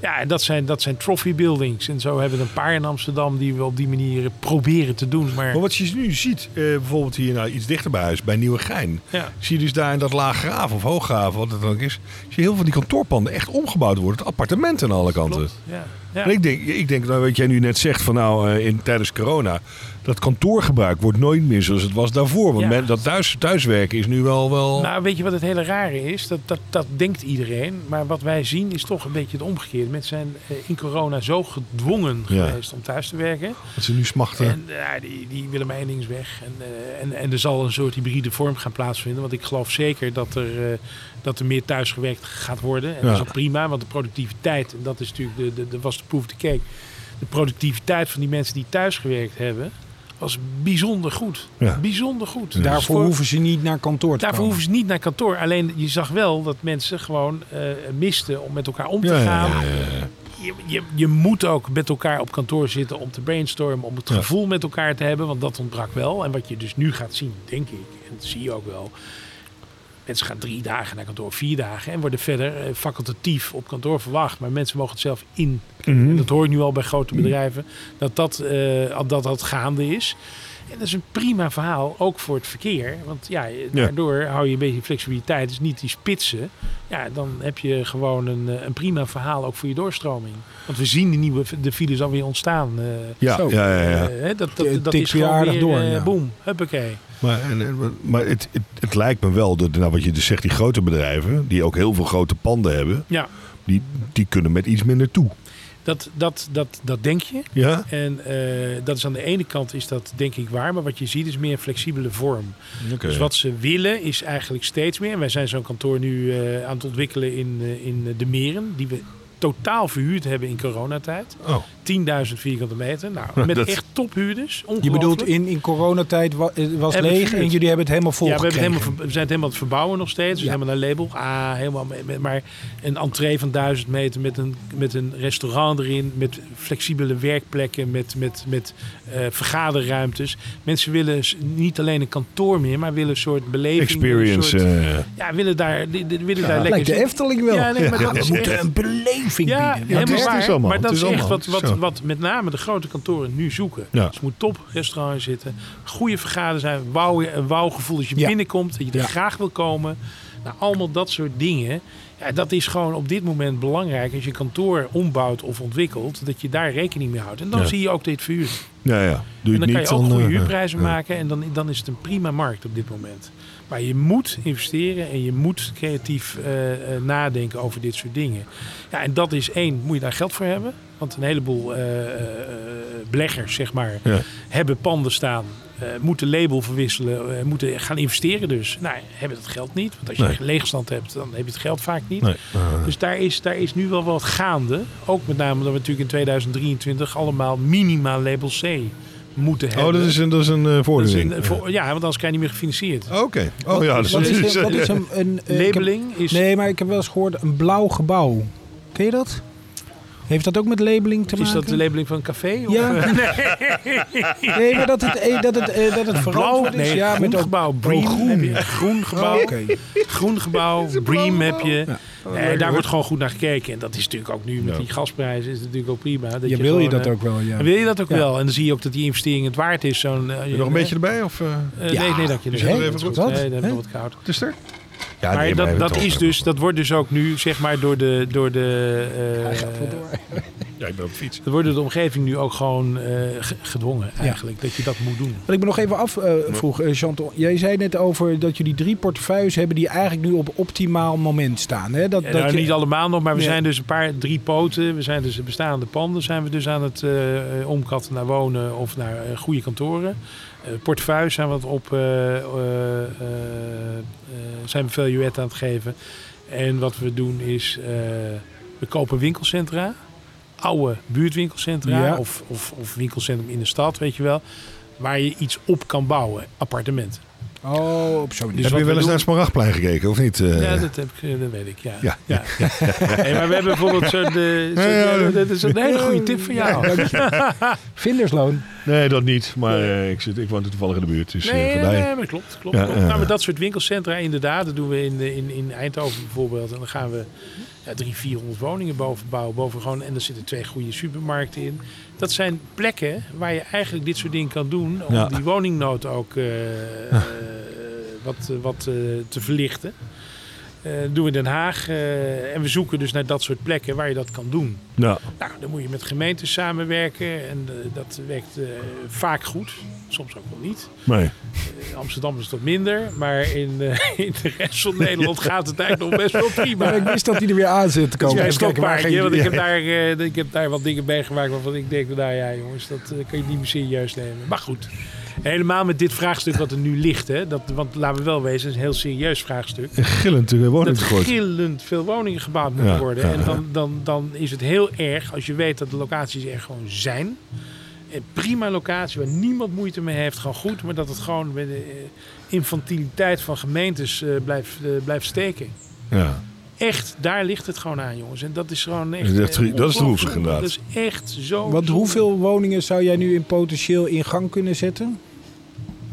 Ja, en dat zijn, dat zijn trophy buildings. En zo hebben we een paar in Amsterdam die we op die manier proberen te doen. Maar, Maar wat je nu ziet, eh, bijvoorbeeld hier nou, iets dichter bij huis, bij Nieuwegein. ja, Zie je dus daar in dat laaggraven of hooggraven, wat het dan ook is. Zie je heel veel van die kantoorpanden echt omgebouwd worden. Het appartementen aan alle kanten. klopt. Ja, ja. En ik denk, ik denk nou, wat jij nu net zegt van nou, eh, in, tijdens corona. Dat kantoorgebruik wordt nooit meer zoals het was daarvoor. Want Ja. men, dat thuis, thuiswerken is nu wel... wel Nou, weet je wat het hele rare is? Dat, dat, dat denkt iedereen. Maar wat wij zien is toch een beetje het omgekeerde. Mensen zijn eh, in corona zo gedwongen Ja. geweest om thuis te werken. dat ze nu smachten. En ja, die, die willen maar één ding weg. En, eh, en, en er zal een soort hybride vorm gaan plaatsvinden. Want ik geloof zeker dat er, eh, dat er meer thuisgewerkt gaat worden. En dat is ook prima, want de productiviteit, en dat is natuurlijk de, de, de was de proef de cake. De productiviteit van die mensen die thuisgewerkt hebben, was bijzonder goed. Ja. Bijzonder goed. Ja. Daarvoor Voor- hoeven ze niet naar kantoor te Daarvoor komen. hoeven ze niet naar kantoor. Alleen je zag wel dat mensen gewoon eh, misten om met elkaar om te gaan. ja, ja, ja. Je, je, je moet ook met elkaar op kantoor zitten om te brainstormen, om het Ja. gevoel met elkaar te hebben, want dat ontbrak wel. En wat je dus nu gaat zien, denk ik, en dat zie je ook wel. Mensen gaan drie dagen naar kantoor, vier dagen en worden verder eh, facultatief op kantoor verwacht. Maar mensen mogen het zelf in. Mhm. Dat hoor je nu al bij grote bedrijven, dat dat, eh, dat, dat gaande is. En dat is een prima verhaal, ook voor het verkeer. Want ja, daardoor hou je een beetje flexibiliteit. Dus niet die spitsen. Ja, dan heb je gewoon een, eh, een prima verhaal ook voor je doorstroming. Want we zien de nieuwe de files alweer ontstaan. eh, Ja, Zo. ja, ja, ja. eh, hè, dat dat, is weer gewoon aardig weer, door, eh, ja. boom, huppakee. Maar, en, en- maar het, het, het lijkt me wel, dat, nou, wat je dus zegt, die grote bedrijven, die ook heel veel grote panden hebben, Ja, die, die kunnen met iets minder toe. Dat, dat, dat, dat denk je. Ja? En eh, dat is aan de ene kant is dat denk ik waar. Maar wat je ziet is meer een flexibele vorm. Dus wat ze willen is eigenlijk steeds meer. En wij zijn zo'n kantoor nu eh, aan het ontwikkelen in, eh, in de Meren. Die we totaal verhuurd hebben in coronatijd. Oh, 10.000 vierkante meter. Nou, met Dat- echt tophuurders. Je bedoelt in, in coronatijd eh, was Hebben leeg we en jullie hebben het helemaal vol ja, we, hebben het helemaal, we zijn het helemaal aan het verbouwen nog steeds. Dus Ja. helemaal naar label. Ah, helemaal met, met- maar een entree van 1000 meter met een, met een restaurant erin. Met flexibele werkplekken. Met, met, met eh, vergaderruimtes. Mensen willen niet alleen een kantoor meer, maar willen een soort beleving. experience. Een soort, eh, ja, willen daar, willen daar lekker Lijkt de. Efteling wel. Ja, nee, maar dat we is moeten echt- een beleving Ja, bieden. helemaal het is waar. allemaal, maar dat het is is echt wat, het wat. Wat met name de grote kantoren nu zoeken. Ja. Dus moet top restaurant zitten, goede vergaderen zijn, wauw, een wauwgevoel als je Ja. binnenkomt, dat je er graag wil komen. Nou, allemaal dat soort dingen. Ja, dat is gewoon op dit moment belangrijk als je kantoor ombouwt of ontwikkelt, dat je daar rekening mee houdt. En dan zie je ook dit verhuurd. ja, ja. Doe En dan het kan niet, je ook goede eh, huurprijzen maken en dan, dan is het een prima markt op dit moment. Maar je moet investeren en je moet creatief eh, eh, nadenken over dit soort dingen. Ja, en dat is één, moet je daar geld voor hebben. Want een heleboel eh, eh, beleggers, zeg maar, Ja. hebben panden staan. eh, moeten label verwisselen, eh, moeten gaan investeren dus. Nou, hebben dat geld niet. Want als je Nee. een leegstand hebt, dan heb je het geld vaak niet. Nee. eh, Dus daar is, daar is nu wel wat gaande. Ook met name dat we natuurlijk in 2023 allemaal minimaal label C moeten hebben. oh, dat is een, dat is een eh, Dat is vordering. een- voor- ja, want anders kan je niet meer gefinancierd. Oké. Oh ja, dat Wat is, is... wat is een, een eh, heb- Labeling is... Nee, maar ik heb wel eens gehoord een blauw gebouw. Ken je dat? Heeft dat ook met labeling te Is maken? dat de labeling van een café? Of, Ja. eh, Nee, maar dat het, eh, dat het, eh, dat het verantwoord is. nee, ja, groen met ook- gebouw. Bream groen. heb je. Groen gebouw. Oh, Oké. Groen gebouw. Bream heb je. Ja. Eh, daar wordt gewoon goed naar gekeken. En dat is natuurlijk ook nu met die gasprijzen is het natuurlijk ook prima. Dat Ja, wil je gewoon, dat eh, ook wel, ja. en wil je dat ook Ja. wel? En dan zie je ook dat die investering het waard is. Zo'n, je nog een beetje erbij? Of, eh, eh, Ja. Nee, nee, dank je. Is Nee, het dat even is goed? Nee, dat heb ik wat koud. wat is er? Ja, maar nee, dat, dat, is dus, dat wordt dus ook nu, zeg maar, door de, door de, eh, Ja, ik ben op de fiets. dat wordt door de omgeving nu ook gewoon eh, ge- gedwongen eigenlijk. Dat je dat moet doen. Wat ik me nog even afvroeg, eh Chantal. Jij zei net over dat jullie drie portefeuilles hebben die eigenlijk nu op optimaal moment staan. Hè? Dat, Ja, dat nou, je- niet allemaal nog, maar we Nee. zijn dus een paar, drie poten. We zijn dus bestaande panden zijn we dus aan het eh, eh, omkatten naar wonen of naar eh, goede kantoren. Eh portefeuilles zijn we wat op, eh, eh, zijn we valuet aan het geven. En wat we doen is, we kopen winkelcentra. Oude buurtwinkelcentra Ja. of, of, of winkelcentrum in de stad, weet je wel. Waar je iets op kan bouwen, appartementen. Oh, op zo'n Dus Heb je we wel eens naar het Smaragdplein gekeken, of niet? eh? Ja, dat, heb ik, eh, dat weet ik, ja. Ja. maar we hebben bijvoorbeeld zo'n... ja. dat is een hele goede tip van jou. Vindersloon. Nee, dat niet. Maar eh, ik, zit, ik woon toevallig in de buurt. Dus, eh, Nee, nee, vandaar. nee, maar dat klopt. klopt, Ja, klopt. ja, Nou, maar dat soort winkelcentra inderdaad. Dat doen we in, eh, in, in Eindhoven bijvoorbeeld. En dan gaan we ja, drie, 400 woningen boven bouwen. Boven gewoon, en er zitten twee goede supermarkten in. Dat zijn plekken waar je eigenlijk dit soort dingen kan doen. Om Ja. die woningnood ook eh, eh, wat, wat eh, te verlichten. Eh, dat doen we in Den Haag. eh, en we zoeken dus naar dat soort plekken waar je dat kan doen. Ja. Nou, dan moet je met gemeentes samenwerken. En eh, dat werkt eh, vaak goed. Soms ook wel niet. Nee. In Amsterdam is wat minder. Maar in, eh, in de rest van Nederland gaat het eigenlijk nog best wel prima. Maar ik wist dat hij er weer aan zit te Dat komen. waar want ik heb, daar, eh, ik heb daar wat dingen meegemaakt waarvan ik denk, nou ja jongens, dat kan je niet meer serieus nemen. Maar goed, helemaal met dit vraagstuk wat er nu ligt. Hè, dat, want laten we wel wezen, het is een heel serieus vraagstuk. Een gillend Dat woningtekort. gillend veel woningen gebouwd moeten Ja, worden. ja, en dan, dan, dan is het heel erg als je weet dat de locaties er gewoon zijn. Een prima locatie waar niemand moeite mee heeft, gewoon goed. Maar dat het gewoon bij de eh, infantiliteit van gemeentes eh, blijft, eh, blijft steken. Ja. Echt, daar ligt het gewoon aan, jongens. En dat is gewoon echt. Dat is eh, dat is droevig, inderdaad. Dat is echt zo. Want hoeveel woningen zou jij nu in potentieel in gang kunnen zetten?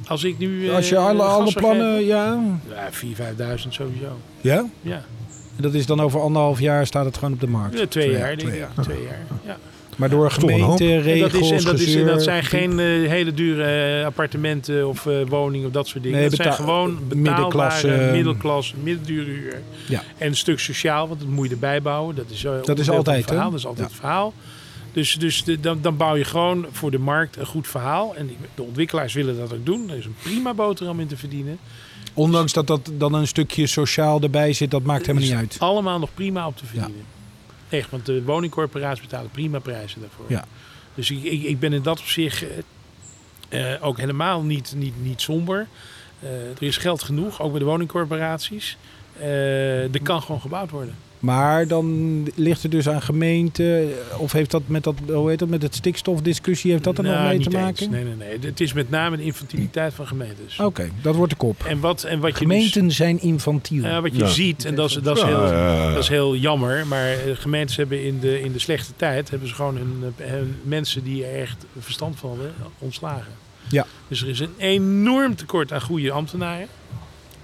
Als ik nu. eh, Als je alle, gas alle plannen, ja. Ja, 4.000, 5.000 sowieso. Ja? Ja. En dat is dan over anderhalf jaar staat het gewoon op de markt. Ja, twee jaar, denk twee ik. jaar. Twee jaar. Ja. Maar door gemeente, En regels, dat, is, en dat, is, en dat zijn geen eh, hele dure eh, appartementen of eh, woningen of dat soort dingen. Nee, dat zijn gewoon middenklasse, betaalbare, eh, middelklasse, middendure huur. Ja. En een stuk sociaal, want dat moet je erbij bouwen. Dat is, eh, van het altijd, hè? verhaal. Dat is altijd Ja. het verhaal. Dus, dus de- dan, dan bouw je gewoon voor de markt een goed verhaal. En de ontwikkelaars willen dat ook doen. Er is een prima boterham in te verdienen. Ondanks dat dat dan een stukje sociaal erbij zit, dat maakt helemaal niet uit. allemaal nog prima op te verdienen. Echt, want de woningcorporaties betalen prima prijzen daarvoor. Ja. Dus ik, ik, ik ben in dat opzicht eh, eh, ook helemaal niet, niet, niet somber. Eh, er is geld genoeg, ook bij de woningcorporaties. Eh, er kan gewoon gebouwd worden. Maar dan ligt het dus aan gemeente, of heeft dat met dat, hoe heet dat, met het stikstofdiscussie, heeft dat er nog Nou, mee niet te eens. maken? Nee, nee, nee. Het is met name de infantiliteit van gemeentes. Oké, dat wordt de kop. En wat, en wat je, Gemeenten zijn infantiel. dus, eh, wat je Ja. ziet, en dat is, dat is Ja, heel, ja, ja. Dat is heel jammer, maar eh, gemeentes hebben in de, in de slechte tijd hebben ze gewoon hun, eh, hun mensen die er echt verstand van hebben ontslagen. Ja. Dus er is een enorm tekort aan goede ambtenaren.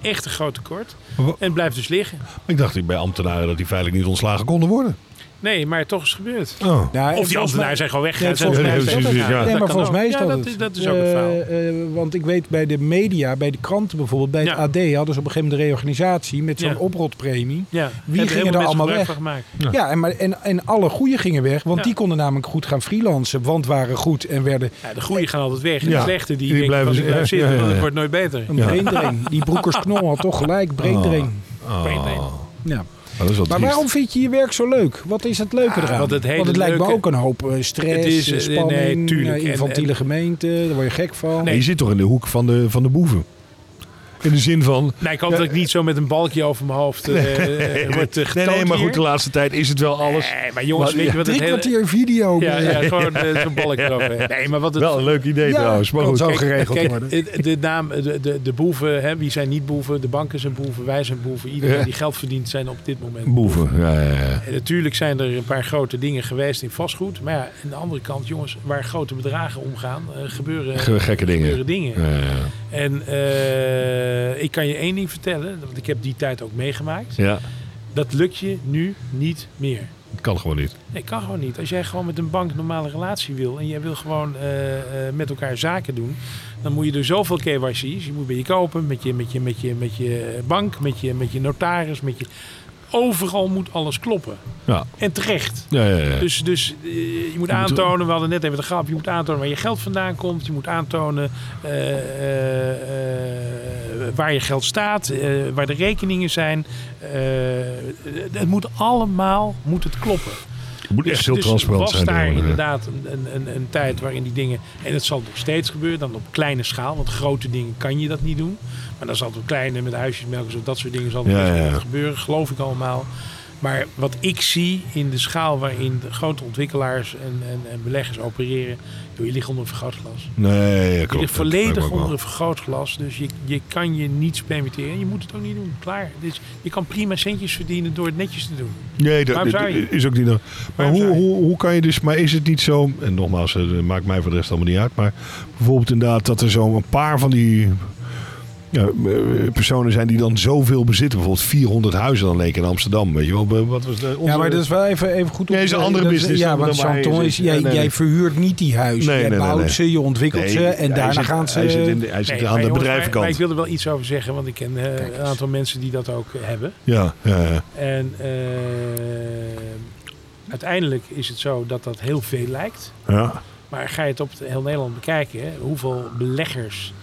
Echt een groot tekort. En het blijft dus liggen. Ik dacht bij ambtenaren dat die feitelijk niet ontslagen konden worden. Nee, maar toch is het gebeurd. Oh. Ja, en Of die ambtenaren zijn gewoon weggegaan. Nee, dat het. Ja. Nee, Dat maar kan volgens mij is ja, dat, dat, het. dat is ook een verhaal. Eh, eh, want ik weet bij de media, bij de kranten bijvoorbeeld, bij het. AD hadden ze op een gegeven moment een reorganisatie met zo'n Ja. oprotpremie. Ja. Wie Hebben gingen er allemaal weg? Ja, en, maar, en, en alle goede gingen weg, want Ja. die konden namelijk goed gaan freelancen, want waren goed en werden Ja, de goede gaan altijd weg. En Ja. de slechte die, Die denken blijven van, blijf zitten. want het wordt nooit beter. een braindrain. Die Broekers Knol had toch gelijk, braindrain. Oh. Braindrain. Ja. Oh, dat is wel Maar waarom vind je je werk zo leuk? Wat is het leuke Ah, eraan? wat het hele Want het lijkt me ook een hoop eh, stress, Het is, eh, spanning, nee, tuurlijk. eh, En- infantiele en- gemeente, daar word je gek van. Nee, je zit toch in de hoek van de, van de boeven? In de zin van... Nee, ik hoop dat ik niet zo met een balkje over mijn hoofd eh eh, word Nee, nee, maar hier. goed, de laatste tijd is het wel alles. Nee, maar jongens, Maar- weet je wat het hele... kwartier video. Ja, ja, gewoon zo'n balkje erover. Nee, maar wat het... Wel een leuk idee Ja, trouwens. Maar goed. zo geregeld kijk, worden. de, de naam, de, de, de boeven, hè, wie zijn niet boeven? De banken zijn boeven, wij zijn boeven. Iedereen Ja. die geld verdient zijn op dit moment Boeven. Ja, ja, ja. En natuurlijk zijn er een paar grote dingen geweest in vastgoed. Maar ja, aan de andere kant, jongens, waar grote bedragen omgaan, gebeuren, Ge- gekke dingen. gebeuren dingen. Ja, ja. En eh, ik kan je één ding vertellen, want ik heb die tijd ook meegemaakt. Ja, Dat lukt je nu niet meer. het kan gewoon niet. Nee, kan gewoon niet. Als jij gewoon met een bank normale relatie wil en jij wil gewoon eh, eh, met elkaar zaken doen, dan moet je er zoveel KYC's. Je moet bij je kopen, met je, met je, met je, met je bank, met je, met je notaris, met je. Overal moet alles kloppen. Ja, En terecht. ja, ja. ja. Dus, dus eh, je moet aantonen, we hadden net even de grap, je moet aantonen waar je geld vandaan komt. Je moet aantonen eh, eh, waar je geld staat, waar de rekeningen zijn. Het moet allemaal moet het kloppen. Moet echt heel dus transparant was zijn. daar inderdaad een, een, een tijd waarin die dingen... En het zal nog steeds gebeuren, dan op kleine schaal. Want grote dingen kan je dat niet doen. Maar dan zal het op kleine, met huisjesmelk, zo, dat soort dingen zal Ja, gebeuren. Geloof ik allemaal. Maar wat ik zie in de schaal waarin de grote ontwikkelaars en, en, en beleggers opereren... Je ligt onder een vergrootglas. Nee, ja, Je klopt. ligt volledig onder een vergrootglas. Dus je, je kan je niets permitteren. Je moet het ook niet doen. Klaar. Dus je kan prima centjes verdienen door het netjes te doen. Nee, dat, is ook niet. Maar Waarom hoe, hoe, hoe kan je dus. Maar is het niet zo. En nogmaals, het maakt mij voor de rest allemaal niet uit. Maar bijvoorbeeld inderdaad dat er zo een paar van die. Ja, eh, personen zijn die dan zoveel bezitten. Bijvoorbeeld 400 huizen dan leek in Amsterdam. Weet je wel, wat was de, onze- Ja, maar dat is wel even, even goed. om Nee, is een andere Dat business Ja, want je zit. is, jij, Nee, nee, jij nee. verhuurt niet die huizen. Nee, nee, bouwt nee. ze, je ontwikkelt Nee, ze en daarna zit- gaan ze... Hij zit, in de, hij zit Nee, aan de jongens, bedrijvenkant. Maar, maar ik wil er wel iets over zeggen, want ik ken eh, een aantal mensen die dat ook eh, hebben. Ja, ja, ja. En eh, uiteindelijk is het zo dat dat heel veel lijkt. ja. Maar ga je het op heel Nederland bekijken, hè, hoeveel beleggers,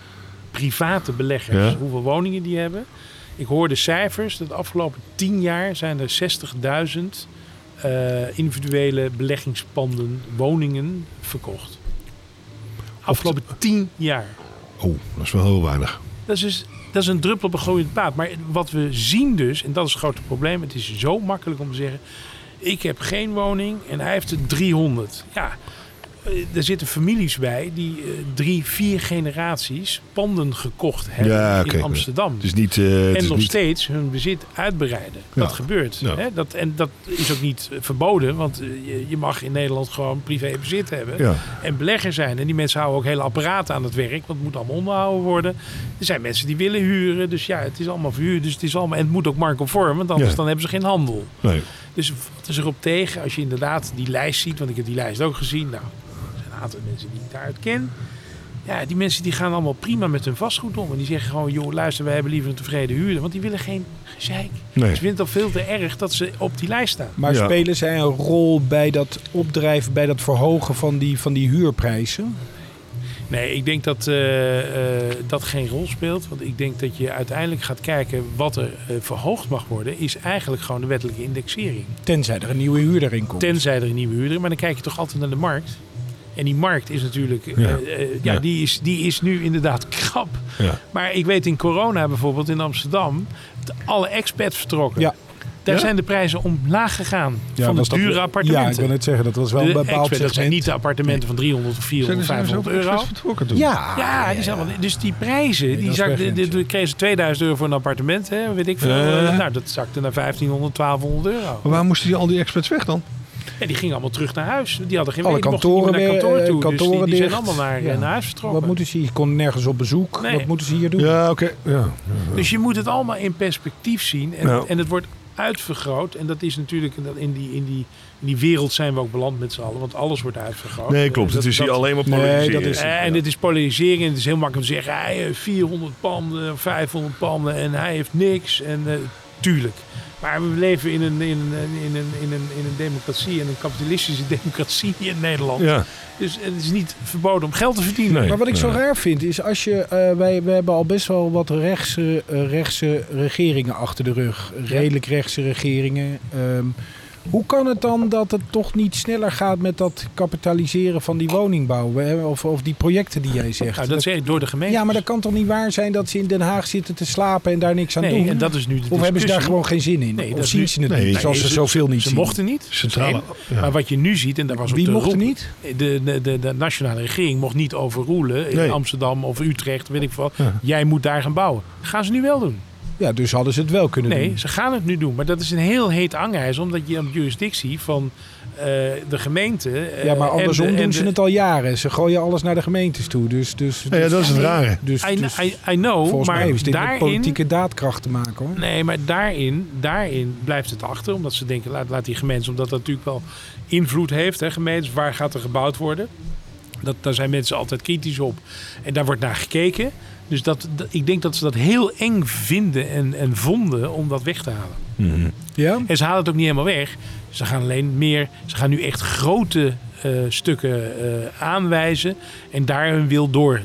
private beleggers, Ja. hoeveel woningen die hebben. Ik hoor de cijfers, dat de afgelopen tien jaar zijn er 60.000 eh, individuele beleggingspanden, woningen verkocht. Afgelopen tien jaar. Oh, dat is wel heel weinig. Dat is, dus, dat is een druppel op een gloeiend paad. Maar wat we zien dus, en dat is het grote probleem. Het is zo makkelijk om te zeggen... ik heb geen woning en hij heeft er 300. Ja, er zitten families bij die eh, drie, vier generaties panden gekocht hebben Ja, in Amsterdam. Het is niet. eh, het en nog niet steeds hun bezit uitbreiden. Ja. Dat gebeurt. Ja. Hè? Dat, en dat is ook niet eh, verboden, want eh, je, je mag in Nederland gewoon privé bezit hebben Ja. en belegger zijn. En die mensen houden ook hele apparaten aan het werk, want het moet allemaal onderhouden worden. Er zijn mensen die willen huren, dus ja, het is allemaal verhuurd. Dus het is allemaal, en het moet ook marktconform, want anders Ja. dan hebben ze geen handel. Nee. Dus wat is erop tegen als je inderdaad die lijst ziet, want ik heb die lijst ook gezien. Nou, er zijn een aantal mensen die ik daaruit ken. Ja, die mensen die gaan allemaal prima met hun vastgoed om. En die zeggen gewoon, joh, luister, wij hebben liever een tevreden huurder. Want die willen geen gezeik. Nee. Ze vinden het al veel te erg dat ze op die lijst staan. Maar Ja. spelen zij een rol bij dat opdrijven, bij dat verhogen van die, van die huurprijzen? Nee, ik denk dat eh, eh, dat geen rol speelt. Want ik denk dat je uiteindelijk gaat kijken wat er eh, verhoogd mag worden. Is eigenlijk gewoon de wettelijke indexering. Tenzij er een nieuwe huurder in komt. Tenzij er een nieuwe huurder. Maar dan kijk je toch altijd naar de markt. En die markt is natuurlijk, Ja. ja, Ja. Die, is, die is nu inderdaad krap. Ja. Maar ik weet in corona bijvoorbeeld in Amsterdam, alle expats vertrokken. Ja. Daar Ja? zijn de prijzen omlaag gegaan Ja, van de was dat- dure Ja, appartementen. ik wil net zeggen, dat was wel de een bepaald dat zijn niet de appartementen van 300 of 400 of 500 euro. Ja, Ja, die zijn wel, dus die prijzen, die is zak, weg, de, kregen ze 2000 euro voor een appartement, hè, weet ik veel. Ja. Eh, nou, dat zakte naar 1500, 1200 euro. Maar waar moesten die al die experts weg dan? En die gingen allemaal terug naar huis. Die hadden geen Alle die mochten niet kantoren meer naar weer, kantoor eh, toe. dus die, kantoren die zijn allemaal naar, Ja. naar huis vertrokken. Wat moeten ze hier? Je kon nergens op bezoek. Nee. Wat moeten ze hier doen? Ja, oké. Ja. Dus je moet het allemaal in perspectief zien. En, Ja. en het wordt uitvergroot. En dat is natuurlijk, in, dat- die, in, die, in die wereld zijn we ook beland met z'n allen. Want alles wordt uitvergroot. Nee, klopt. Eh, Het dat- is hier dat- alleen maar Nee, polariseren. dat is- Eh, En dit is polarisering. En het is heel makkelijk om te zeggen, hij heeft 400 panden, 500 panden en hij heeft niks. En eh, tuurlijk. Maar we leven in een, in, een, in, een, in, een, in een democratie, en een kapitalistische democratie in Nederland. Ja. Dus het is niet verboden om geld te verdienen. Nee. Maar wat ik zo raar vind is als je. eh, wij, wij hebben al best wel wat rechtse, eh, rechtse regeringen achter de rug. Redelijk rechtse regeringen. Ehm, Hoe kan het dan dat het toch niet sneller gaat met dat kapitaliseren van die woningbouw? Of, of die projecten die jij zegt? Nou, dat zeg ik door de gemeente. ja, maar dat kan toch niet waar zijn dat ze in Den Haag zitten te slapen en daar niks aan nee, doen? en dat is nu de of hebben ze daar gewoon geen zin in? Nee, dat of zien nu- ze het Nee, niet, nee, zoals ze ze- zoveel niet Ze zien? mochten niet. Centrale- ja. Maar wat je nu ziet, en daar was ook Wie de mocht er roep- niet? De, de, de, de nationale regering mocht niet overroelen in Nee. Amsterdam of Utrecht, weet ik veel. Ja. Jij moet daar gaan bouwen. Gaan ze nu wel doen? Ja, dus hadden ze het wel kunnen Nee, doen. ze gaan het nu doen. Maar dat is een heel heet angijs, omdat je aan de jurisdictie van eh, de gemeente. eh, Ja, maar en andersom de- en doen ze de- het al jaren. Ze gooien alles naar de gemeentes toe. Dus, dus, Ja, ja, dat is het rare. dus, I, dus I, I know, volgens maar mij is dit met daarin, politieke daadkracht te maken hoor. Nee, maar daarin, daarin blijft het achter. Omdat ze denken, laat, laat die gemeentes, omdat dat natuurlijk wel invloed heeft. Hè, gemeentes, waar gaat er gebouwd worden? Dat, daar zijn mensen altijd kritisch op. En daar wordt naar gekeken. Dus dat, dat- ik denk dat ze dat heel eng vinden en, en vonden om dat weg te halen. Mhm. Ja? En ze halen het ook niet helemaal weg. Ze gaan alleen meer, ze gaan nu echt grote eh, stukken eh, aanwijzen en daar hun wil door.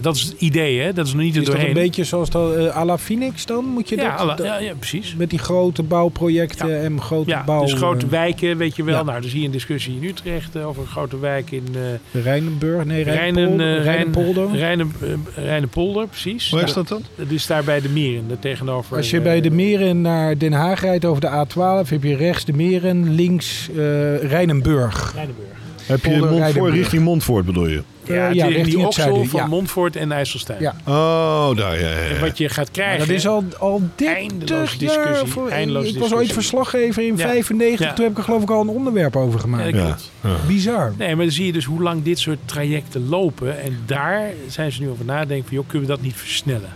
Dat is het idee, hè? Dat is nog niet er Is dat een beetje zoals dat eh, à la Phoenix dan? Moet je ja, dat, ja, ja, precies. met die grote bouwprojecten Ja. en grote Ja, bouw... dus grote eh, wijken, weet je wel. ja. Nou, er zie je een discussie in Utrecht eh, over een grote wijk in eh Rijnenburg, nee, Rijnen, Rijnenpolder. Rijn- Rijnenpolder. Rijnen, Rijnenpolder, precies. Waar is dat dan? Dat is daar bij de Meren, daar tegenover. Als je bij de Meren naar Den Haag rijdt over de A12, heb je rechts de Meren, links eh Rijnenburg. Rijnenburg. Heb je Rijdenburg. richting Montfort bedoel je? Ja, ja, die, richting die oksel van ja. Montfort en IJsselstein. Ja. Oh, daar, ja, ja, En ja. wat je gaat Maar krijgen... dat is al, al 30 Eindeloze jaar. discussie, Voor, eindeloze ik was ooit verslaggever in Ja. 95. Ja. Toen heb ik er geloof ik al een onderwerp over gemaakt. Bizar. Nee, maar dan zie je dus hoe lang dit soort trajecten lopen. En daar zijn ze nu over nadenken van, joh, kunnen we dat niet versnellen?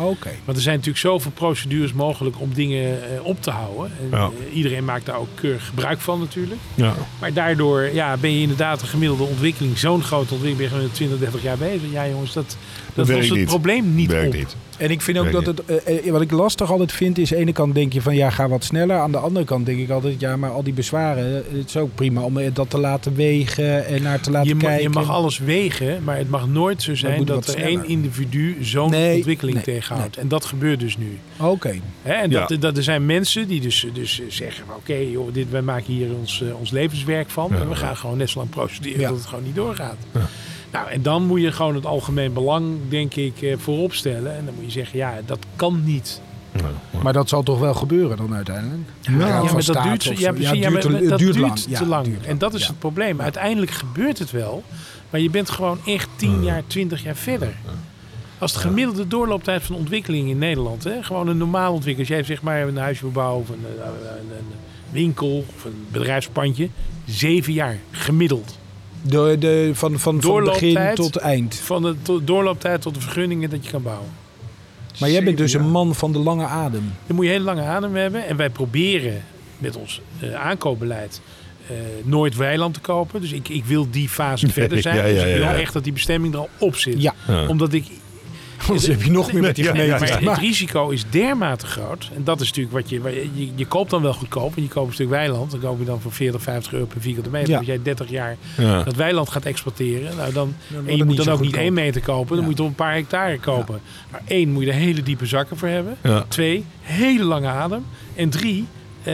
Oké. Want er zijn natuurlijk zoveel procedures mogelijk om dingen eh, op te houden. En, Ja. eh, iedereen maakt daar ook keurig gebruik van natuurlijk. Ja. Maar daardoor ja, ben je inderdaad een gemiddelde ontwikkeling, zo'n grote ontwikkeling, ben je gewoon 20, 30 jaar bezig. Ja jongens, dat, dat werkt was het niet. probleem niet Werkt op. niet. En ik vind ook dat het, eh, eh, wat ik lastig altijd vind, is aan de ene kant denk je van ja, ga wat sneller. Aan de andere kant denk ik altijd, ja, maar al die bezwaren, eh, het is ook prima om dat te laten wegen en naar te laten Je, kijken. je mag alles wegen, maar het mag nooit zo zijn dat er sneller. één individu zo'n Nee, ontwikkeling nee, tegenhoudt. En dat gebeurt dus nu. Oké. Hè, en Ja. dat, dat, er zijn mensen die dus, dus zeggen: van, Oké, joh, dit wij maken hier ons, ons levenswerk van. Ja. En we gaan gewoon net zo lang procederen Ja. dat het gewoon niet doorgaat. Nou, en dan moet je gewoon het algemeen belang, denk ik, eh, voorop stellen. En dan moet je zeggen: Ja, dat kan niet. Maar dat zal toch wel gebeuren dan uiteindelijk? Ja, maar dat duurt, of ja, precies, Ja, ja, maar dat duurt lang. te Ja, lang. duurt En dat is ja. het probleem. Uiteindelijk gebeurt het wel, maar je bent gewoon echt 10 jaar, 20 jaar verder. Als de gemiddelde doorlooptijd van ontwikkeling in Nederland, hè, gewoon een normaal ontwikkeling. Als jij zeg maar een huisje wil bouwen of een, eh, een, een winkel of een bedrijfspandje, zeven jaar gemiddeld. De, de, van, van, van begin tot eind. Van de to- doorlooptijd tot de vergunningen dat je kan bouwen. Maar jij bent dus een man van de lange adem. Dan moet je hele lange adem hebben. En wij proberen met ons eh, aankoopbeleid eh, nooit weiland te kopen. Dus ik, ik wil die fase verder zijn. ja, ja, dus ik wil ja, ja. echt dat die bestemming er al op zit. Ja. Ja. Omdat ik... Anders heb je nog meer met die gemeente. ja, maar te het risico is dermate groot. En dat is natuurlijk wat je, je... je- Je koopt dan wel goedkoop. En je koopt een stuk weiland. Dan koop je dan voor 40, 50 euro per vierkante meter. Ja. Als jij 30 jaar Ja. dat weiland gaat exploiteren. Nou dan, en je moet dan ook niet één meter kopen. Dan Ja. moet je toch een paar hectare kopen. Maar één, moet je er hele diepe zakken voor hebben. Ja. Twee, hele lange adem. En drie... eh,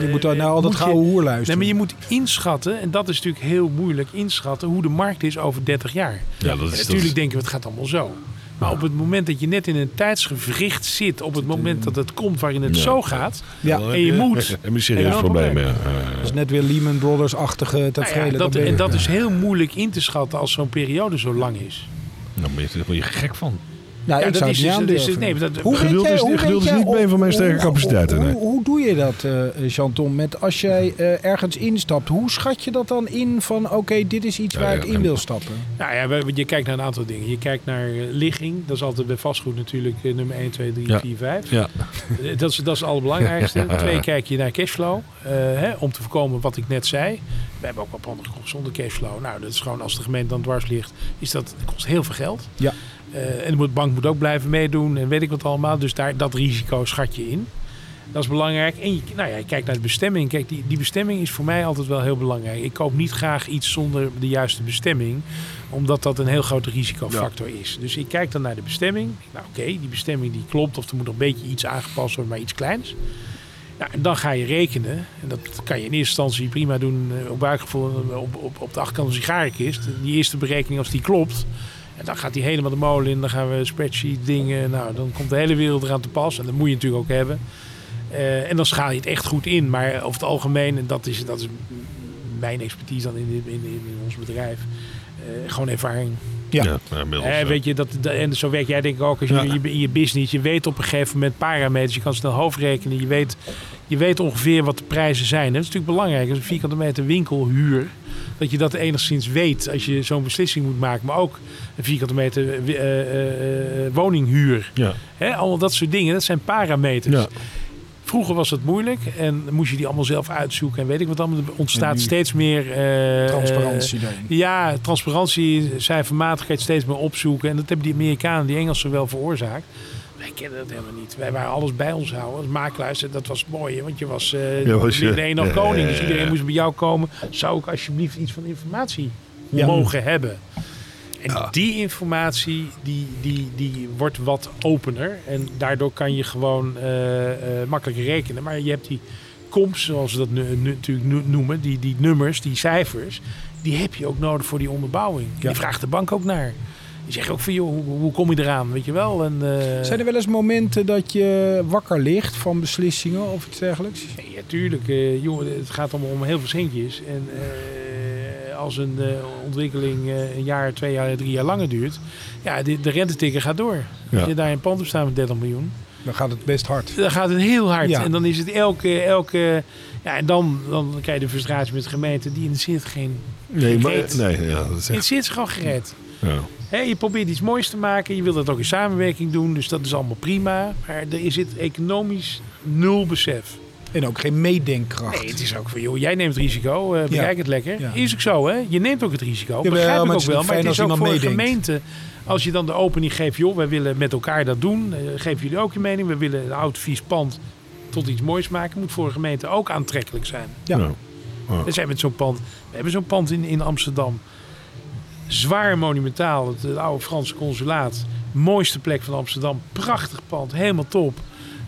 Je moet dan naar al dat gouden hoer Nee, luisteren. maar je moet inschatten, en dat is natuurlijk heel moeilijk inschatten, hoe de markt is over 30 jaar. Ja, dat En is, dat natuurlijk is- denken we, het gaat allemaal zo. Maar op het moment dat je net in een tijdsgewricht zit, op het moment dat het komt waarin het Ja. zo gaat, Ja, en je heb moet. Heb je een serieus probleem, ja. dat is net weer Lehman Brothers-achtige nou ja, dat, en dat is heel moeilijk in te schatten als zo'n periode zo lang is. Dan ben je, daar je gek van. Ja, Ja, ik dat zou is het niet dus- dat is- aandurven. nee, dat- Hoe Geduld jij- is- hoe geduld is jij- niet een van mijn hoe- sterke hoe- capaciteiten, Hoe, nee. hoe doe je dat, eh Chanton? Met als jij eh, ergens instapt, hoe schat je dat dan in van oké, dit is iets Ja, waar ja, ik in wil stappen? Nou ja, we- je kijkt naar een aantal dingen. Je kijkt naar eh, ligging. Dat is altijd bij vastgoed natuurlijk eh, nummer 1, 2, 3, Ja. 4, 5. Ja. Eh, Dat is, dat is het allerbelangrijkste. Twee, kijk je naar cashflow. eh, hè, om te voorkomen wat ik net zei. We hebben ook wel panden gekocht zonder cashflow. Nou, dat is gewoon als de gemeente dan dwars ligt. Is dat, dat kost heel veel geld. Ja. Eh, en de bank moet ook blijven meedoen. En weet ik wat allemaal. Dus daar, dat risico schat je in. Dat is belangrijk. En je, nou ja, je kijkt naar de bestemming. Kijk, die, die bestemming is voor mij altijd wel heel belangrijk. Ik koop niet graag iets zonder de juiste bestemming. Omdat dat een heel grote risicofactor is. Dus ik kijk dan naar de bestemming. Nou oké, die bestemming die klopt. Of er moet nog een beetje iets aangepast worden, maar iets kleins. Ja, en dan ga je rekenen. En dat kan je in eerste instantie prima doen eh, op buikgevoel op, op, op de achterkant van een sigarenkist. Die eerste berekening, als die klopt, en dan gaat die helemaal de molen in. Dan gaan we spreadsheet dingen. Nou, dan komt de hele wereld eraan te pas. En dat moet je natuurlijk ook hebben. Eh, en dan schaal je het echt goed in. Maar over het algemeen, en dat is, dat is mijn expertise dan in, in, in, in ons bedrijf. eh, gewoon ervaring. Ja. Inmiddels, Eh, ja. weet je, dat, en zo werk jij denk ik ook als je Ja. in, je in je business. Je weet op een gegeven moment parameters. Je kan snel hoofdrekenen. Je weet, je weet ongeveer wat de prijzen zijn. Dat is natuurlijk belangrijk. Als een vierkante meter winkelhuur. Dat je dat enigszins weet als je zo'n beslissing moet maken. Maar ook een vierkante meter eh, eh, woninghuur. Ja. Hè, allemaal dat soort dingen. Dat zijn parameters. Ja. Vroeger was dat moeilijk. En moest je die allemaal zelf uitzoeken. En weet ik wat allemaal. Er ontstaat steeds meer... eh, Transparantie daarin. ja, transparantie, cijfermatigheid steeds meer opzoeken. En dat hebben die Amerikanen, die Engelsen wel veroorzaakt. Wij kennen dat helemaal niet. Wij waren alles bij ons houden als makelaars. Dat was mooi, want je was, eh Ja, was je- de een nog Ja, koning. Dus iedereen moest bij jou komen. Zou ik alsjeblieft iets van informatie Ja. mogen hebben? En die informatie die, die, die wordt wat opener. En daardoor kan je gewoon eh, makkelijker rekenen. Maar je hebt die comps, zoals we dat nu, nu- natuurlijk noemen. Die, die nummers, die cijfers. Die heb je ook nodig voor die onderbouwing. Ja. Die vraagt de bank ook naar. Die zegt ook van, joh, hoe, hoe kom je eraan? Weet je wel? En, eh, Zijn er wel eens momenten dat je wakker ligt van beslissingen of iets dergelijks? Nee, ja, tuurlijk. jongen, het gaat allemaal om heel veel centjes. En als een eh, ontwikkeling eh, een jaar, twee jaar, drie jaar langer duurt... Ja, de, de rentetikker gaat door. Ja. Als je daar een pand op staat met 30 miljoen... Dan gaat het best hard. Dan gaat het heel hard. Ja. En dan is het elke... elke ja, en dan, dan krijg je de frustratie met de gemeente. Die interesseert geen... Nee, maar, nee, ja, dat is echt, Interesseert ze gewoon gered. ja. Hè, je probeert iets moois te maken. Je wilt dat ook in samenwerking doen. Dus dat is allemaal prima. Maar er zit economisch nul besef. En ook geen meedenkkracht. Nee, het is ook van, joh, jij neemt het risico, eh bekijk het lekker. Ja. Is ook zo, hè? Je neemt ook het risico. Jawel, Begrijp ik ook wel. Maar het is ook voor meedenkt. gemeente. Als je dan de opening geeft, joh, wij willen met elkaar dat doen. Eh, geven jullie ook je mening. We willen een oud vies pand tot iets moois maken. Moet voor een gemeente ook aantrekkelijk zijn. Ja. Ja. We zijn met zo'n pand. We hebben zo'n pand in, in Amsterdam. Zwaar monumentaal. Het, het oude Franse consulaat. Mooiste plek van Amsterdam. Prachtig pand. Helemaal top.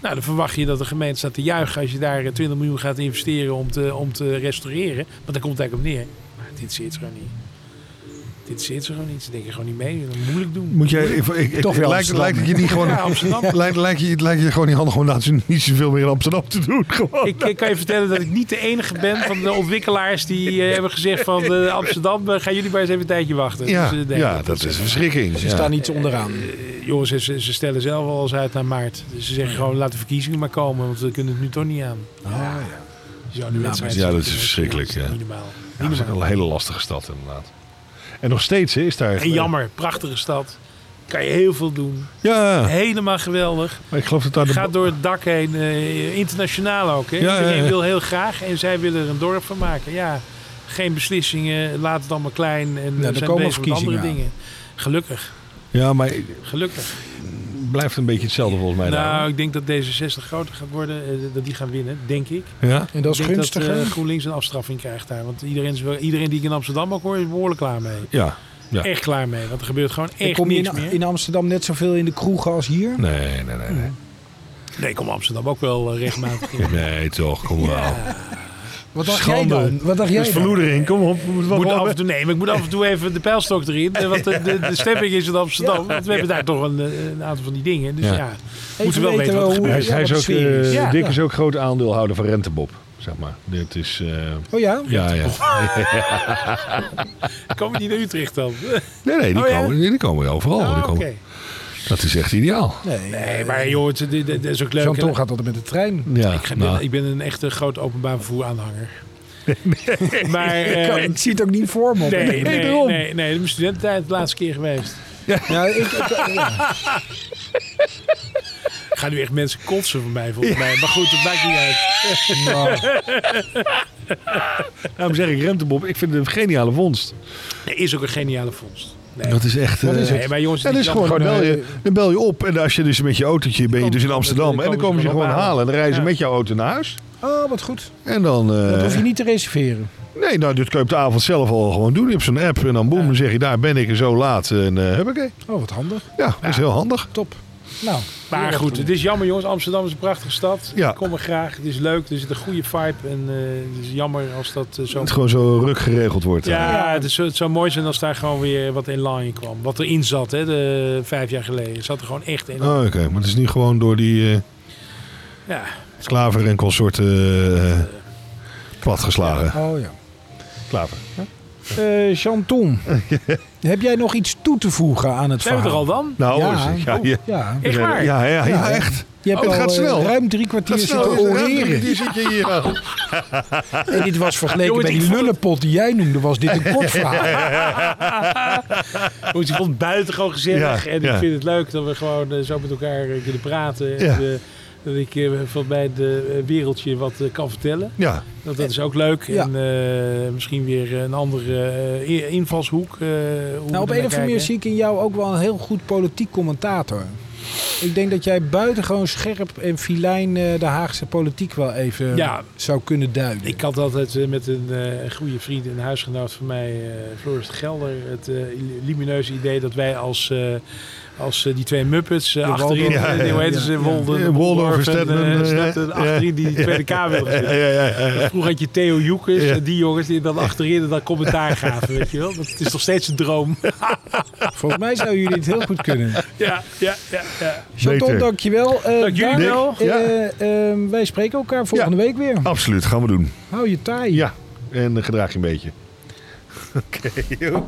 Nou, dan verwacht je dat de gemeente staat te juichen als je daar eh, 20 miljoen gaat investeren om te, om te restaureren. Want daar komt het eigenlijk op neer. Maar dit zit gewoon niet. Dit zit ze gewoon niet. Ze denken gewoon niet mee. Dat moeilijk doen. Moet jij, ik, ik, Toch wel lijkt, lijkt het je niet gewoon, Ja, Amsterdam. lijkt, lijkt, je, lijkt je gewoon niet handig om nou, niet zoveel meer in Amsterdam te doen. Gewoon. Ik, ik kan je vertellen dat ik niet de enige ben van de ontwikkelaars die eh, hebben gezegd van eh, Amsterdam, eh, gaan jullie maar eens even een tijdje wachten. ja, Dus, nee, ja, dat is een verschrikking. Ze ja. staan iets onderaan. Jongens, ze, stellen zelf al eens uit naar maart. Dus ze zeggen gewoon, laat de verkiezingen maar komen, want we kunnen het nu toch niet aan. Ah, Zo, die wedstrijd ja, dat is verschrikkelijk, ja. Niet normaal. Ja, dat is een hele lastige stad inderdaad. En nog steeds hè, is daar... En jammer, prachtige stad. Kan je heel veel doen. Ja, Helemaal geweldig. maar ik geloof dat daar de... Gaat door het dak heen. eh, internationaal ook. Hè? Ja, ja, Iedereen ja. wil heel graag en zij willen er een dorp van maken. Ja, geen beslissingen. Laat het allemaal klein. En er we zijn komen bezig met andere aan. dingen. Gelukkig. Ja, maar Gelukkig. Het blijft een beetje hetzelfde volgens mij. Nou, daar. ik denk dat D66 groter gaat worden. eh, dat die gaan winnen, denk ik. ja? En dat is ik gunstiger. dat eh, GroenLinks een afstraffing krijgt daar. Want iedereen, is wel, iedereen die ik in Amsterdam ook hoor, is behoorlijk klaar mee. Ja. Ja. Echt klaar mee. Want er gebeurt gewoon echt kom je niks in, meer. in Amsterdam net zoveel in de kroegen als hier? Nee, nee, nee. Nee, Nee, ik kom Amsterdam ook wel eh, regelmatig in. nee toch, kom wel. Wat dacht Schandel. jij dan? Wat dacht jij Dat is dan? verloedering, kom op. Ik moet af en toe, nee, maar ik moet af en toe even de pijlstok erin. eh, Want de, de, de stemming is in Amsterdam. Want we hebben daar toch een, eh, een aantal van die dingen. Dus Ja. moeten wel weten wat er hoe- gebeurt. Hij, is- ja, hij is ook, is. eh, Ja. Dick is ook groot aandeelhouder van Rentebob, zeg maar. Dit is... eh, Oh ja? ja, ja. Komen die naar Utrecht dan? Nee, nee, die, Oh, ja? komen, die komen overal. Ah, Die oké. Dat is echt ideaal. Nee, Nee, maar joh, het, is ook leuk. Chanton gaat altijd met de trein. Ja, Ik, ga- nou, ik ben een echte groot openbaar vervoer aanhanger. maar Ik, eh, ik zie het ook niet voor me. nee, nee, nee, nee, nee, mijn studententijd de laatste keer geweest. Ja, ik, ik- ja. Ik ga nu echt mensen kotsen van mij volgens mij. Maar goed, het maakt niet uit. Nou, daarom zeg ik Rentebob, ik vind het een geniale vondst. Nee, is ook een geniale vondst. Nee. Dat is echt... Eh, is het? Nee, maar jongens, dat is gewoon, dan bel, je, eh, dan bel je op en als je dus met je autootje ben je dus in Amsterdam en dan komen ze gewoon halen en dan rijden ze Ja. met jouw auto naar huis. oh, wat goed. En dan... eh, Dat hoef je niet te reserveren. Nee, nou, dit kun je op de avond zelf al gewoon doen. Je hebt zo'n app en dan boem, dan zeg je daar ben ik en zo laat. En uh, huppakee. Oh, wat handig. Ja, dat is heel handig. Top. Nou, Maar goed, het is jammer jongens. Amsterdam is een prachtige stad. Ja. Ik kom er graag. Het is leuk. Er zit een goede vibe. En eh, het is jammer als dat eh, zo... Het gewoon zo ruk geregeld wordt. Ja, Ja. het, is, het zou mooi zijn als daar gewoon weer wat in kwam. Wat erin zat, hè, de, vijf jaar geleden. Het zat er gewoon echt in. Oh, Oké, maar het is niet gewoon door die eh Ja. Klaver en consorten platgeslagen. Oh ja. Klaver. Eh Chanton, heb jij nog iets toe te voegen aan het Zijn we er verhaal? al dan? Nou, Ja. ja, ja, Ja. Echt waar? ja, ja, ja, Ja, hè? echt. Je hebt Oh, het al gaat eh, snel. ruim drie kwartier zitten oreren. Die zit je hier al. En dit was vergeleken met die lullenpot die jij noemde, was dit een kort verhaal. Goed, ik vond het buitengewoon gezellig. Ja, en ja. ik vind het leuk dat we gewoon eh, zo met elkaar kunnen praten. En, dat ik eh, van bij het wereldje wat eh, kan vertellen. Ja, Dat, dat is ook leuk. Ja. En eh, misschien weer een andere eh, invalshoek. eh, Nou, op een of andere manier zie ik in jou ook wel een heel goed politiek commentator. Ik denk dat jij buitengewoon scherp en filijn eh, de Haagse politiek wel even Ja. zou kunnen duiden. Ik had altijd eh, met een eh, goede vriend en huisgenoot van mij, eh Floris de Gelder, het eh, lumineuze idee dat wij als, eh, als eh, die twee Muppets uh, De achterin, eh, Ja, ja, hoe heet ze. Wolden, Ja, Waldorf en Stedman, en, eh, ja, Stedman, ja. achterin die Tweede Kamer wilden ja, zitten. ja, ja, ja. Vroeger had je Theo Joekes, Ja. en die jongens die dan achterin dan commentaar gaven, weet je wel. Dat is nog steeds een droom. Volgens mij zouden jullie het heel goed kunnen. ja, ja, ja, ja. Chanton, dankjewel. Eh Dank jullie Daan, wel. eh, Ja. ehm, wij spreken elkaar volgende week weer. Absoluut, gaan we doen. Hou je taai. Ja, en eh, gedraag je een beetje. Oké, joh.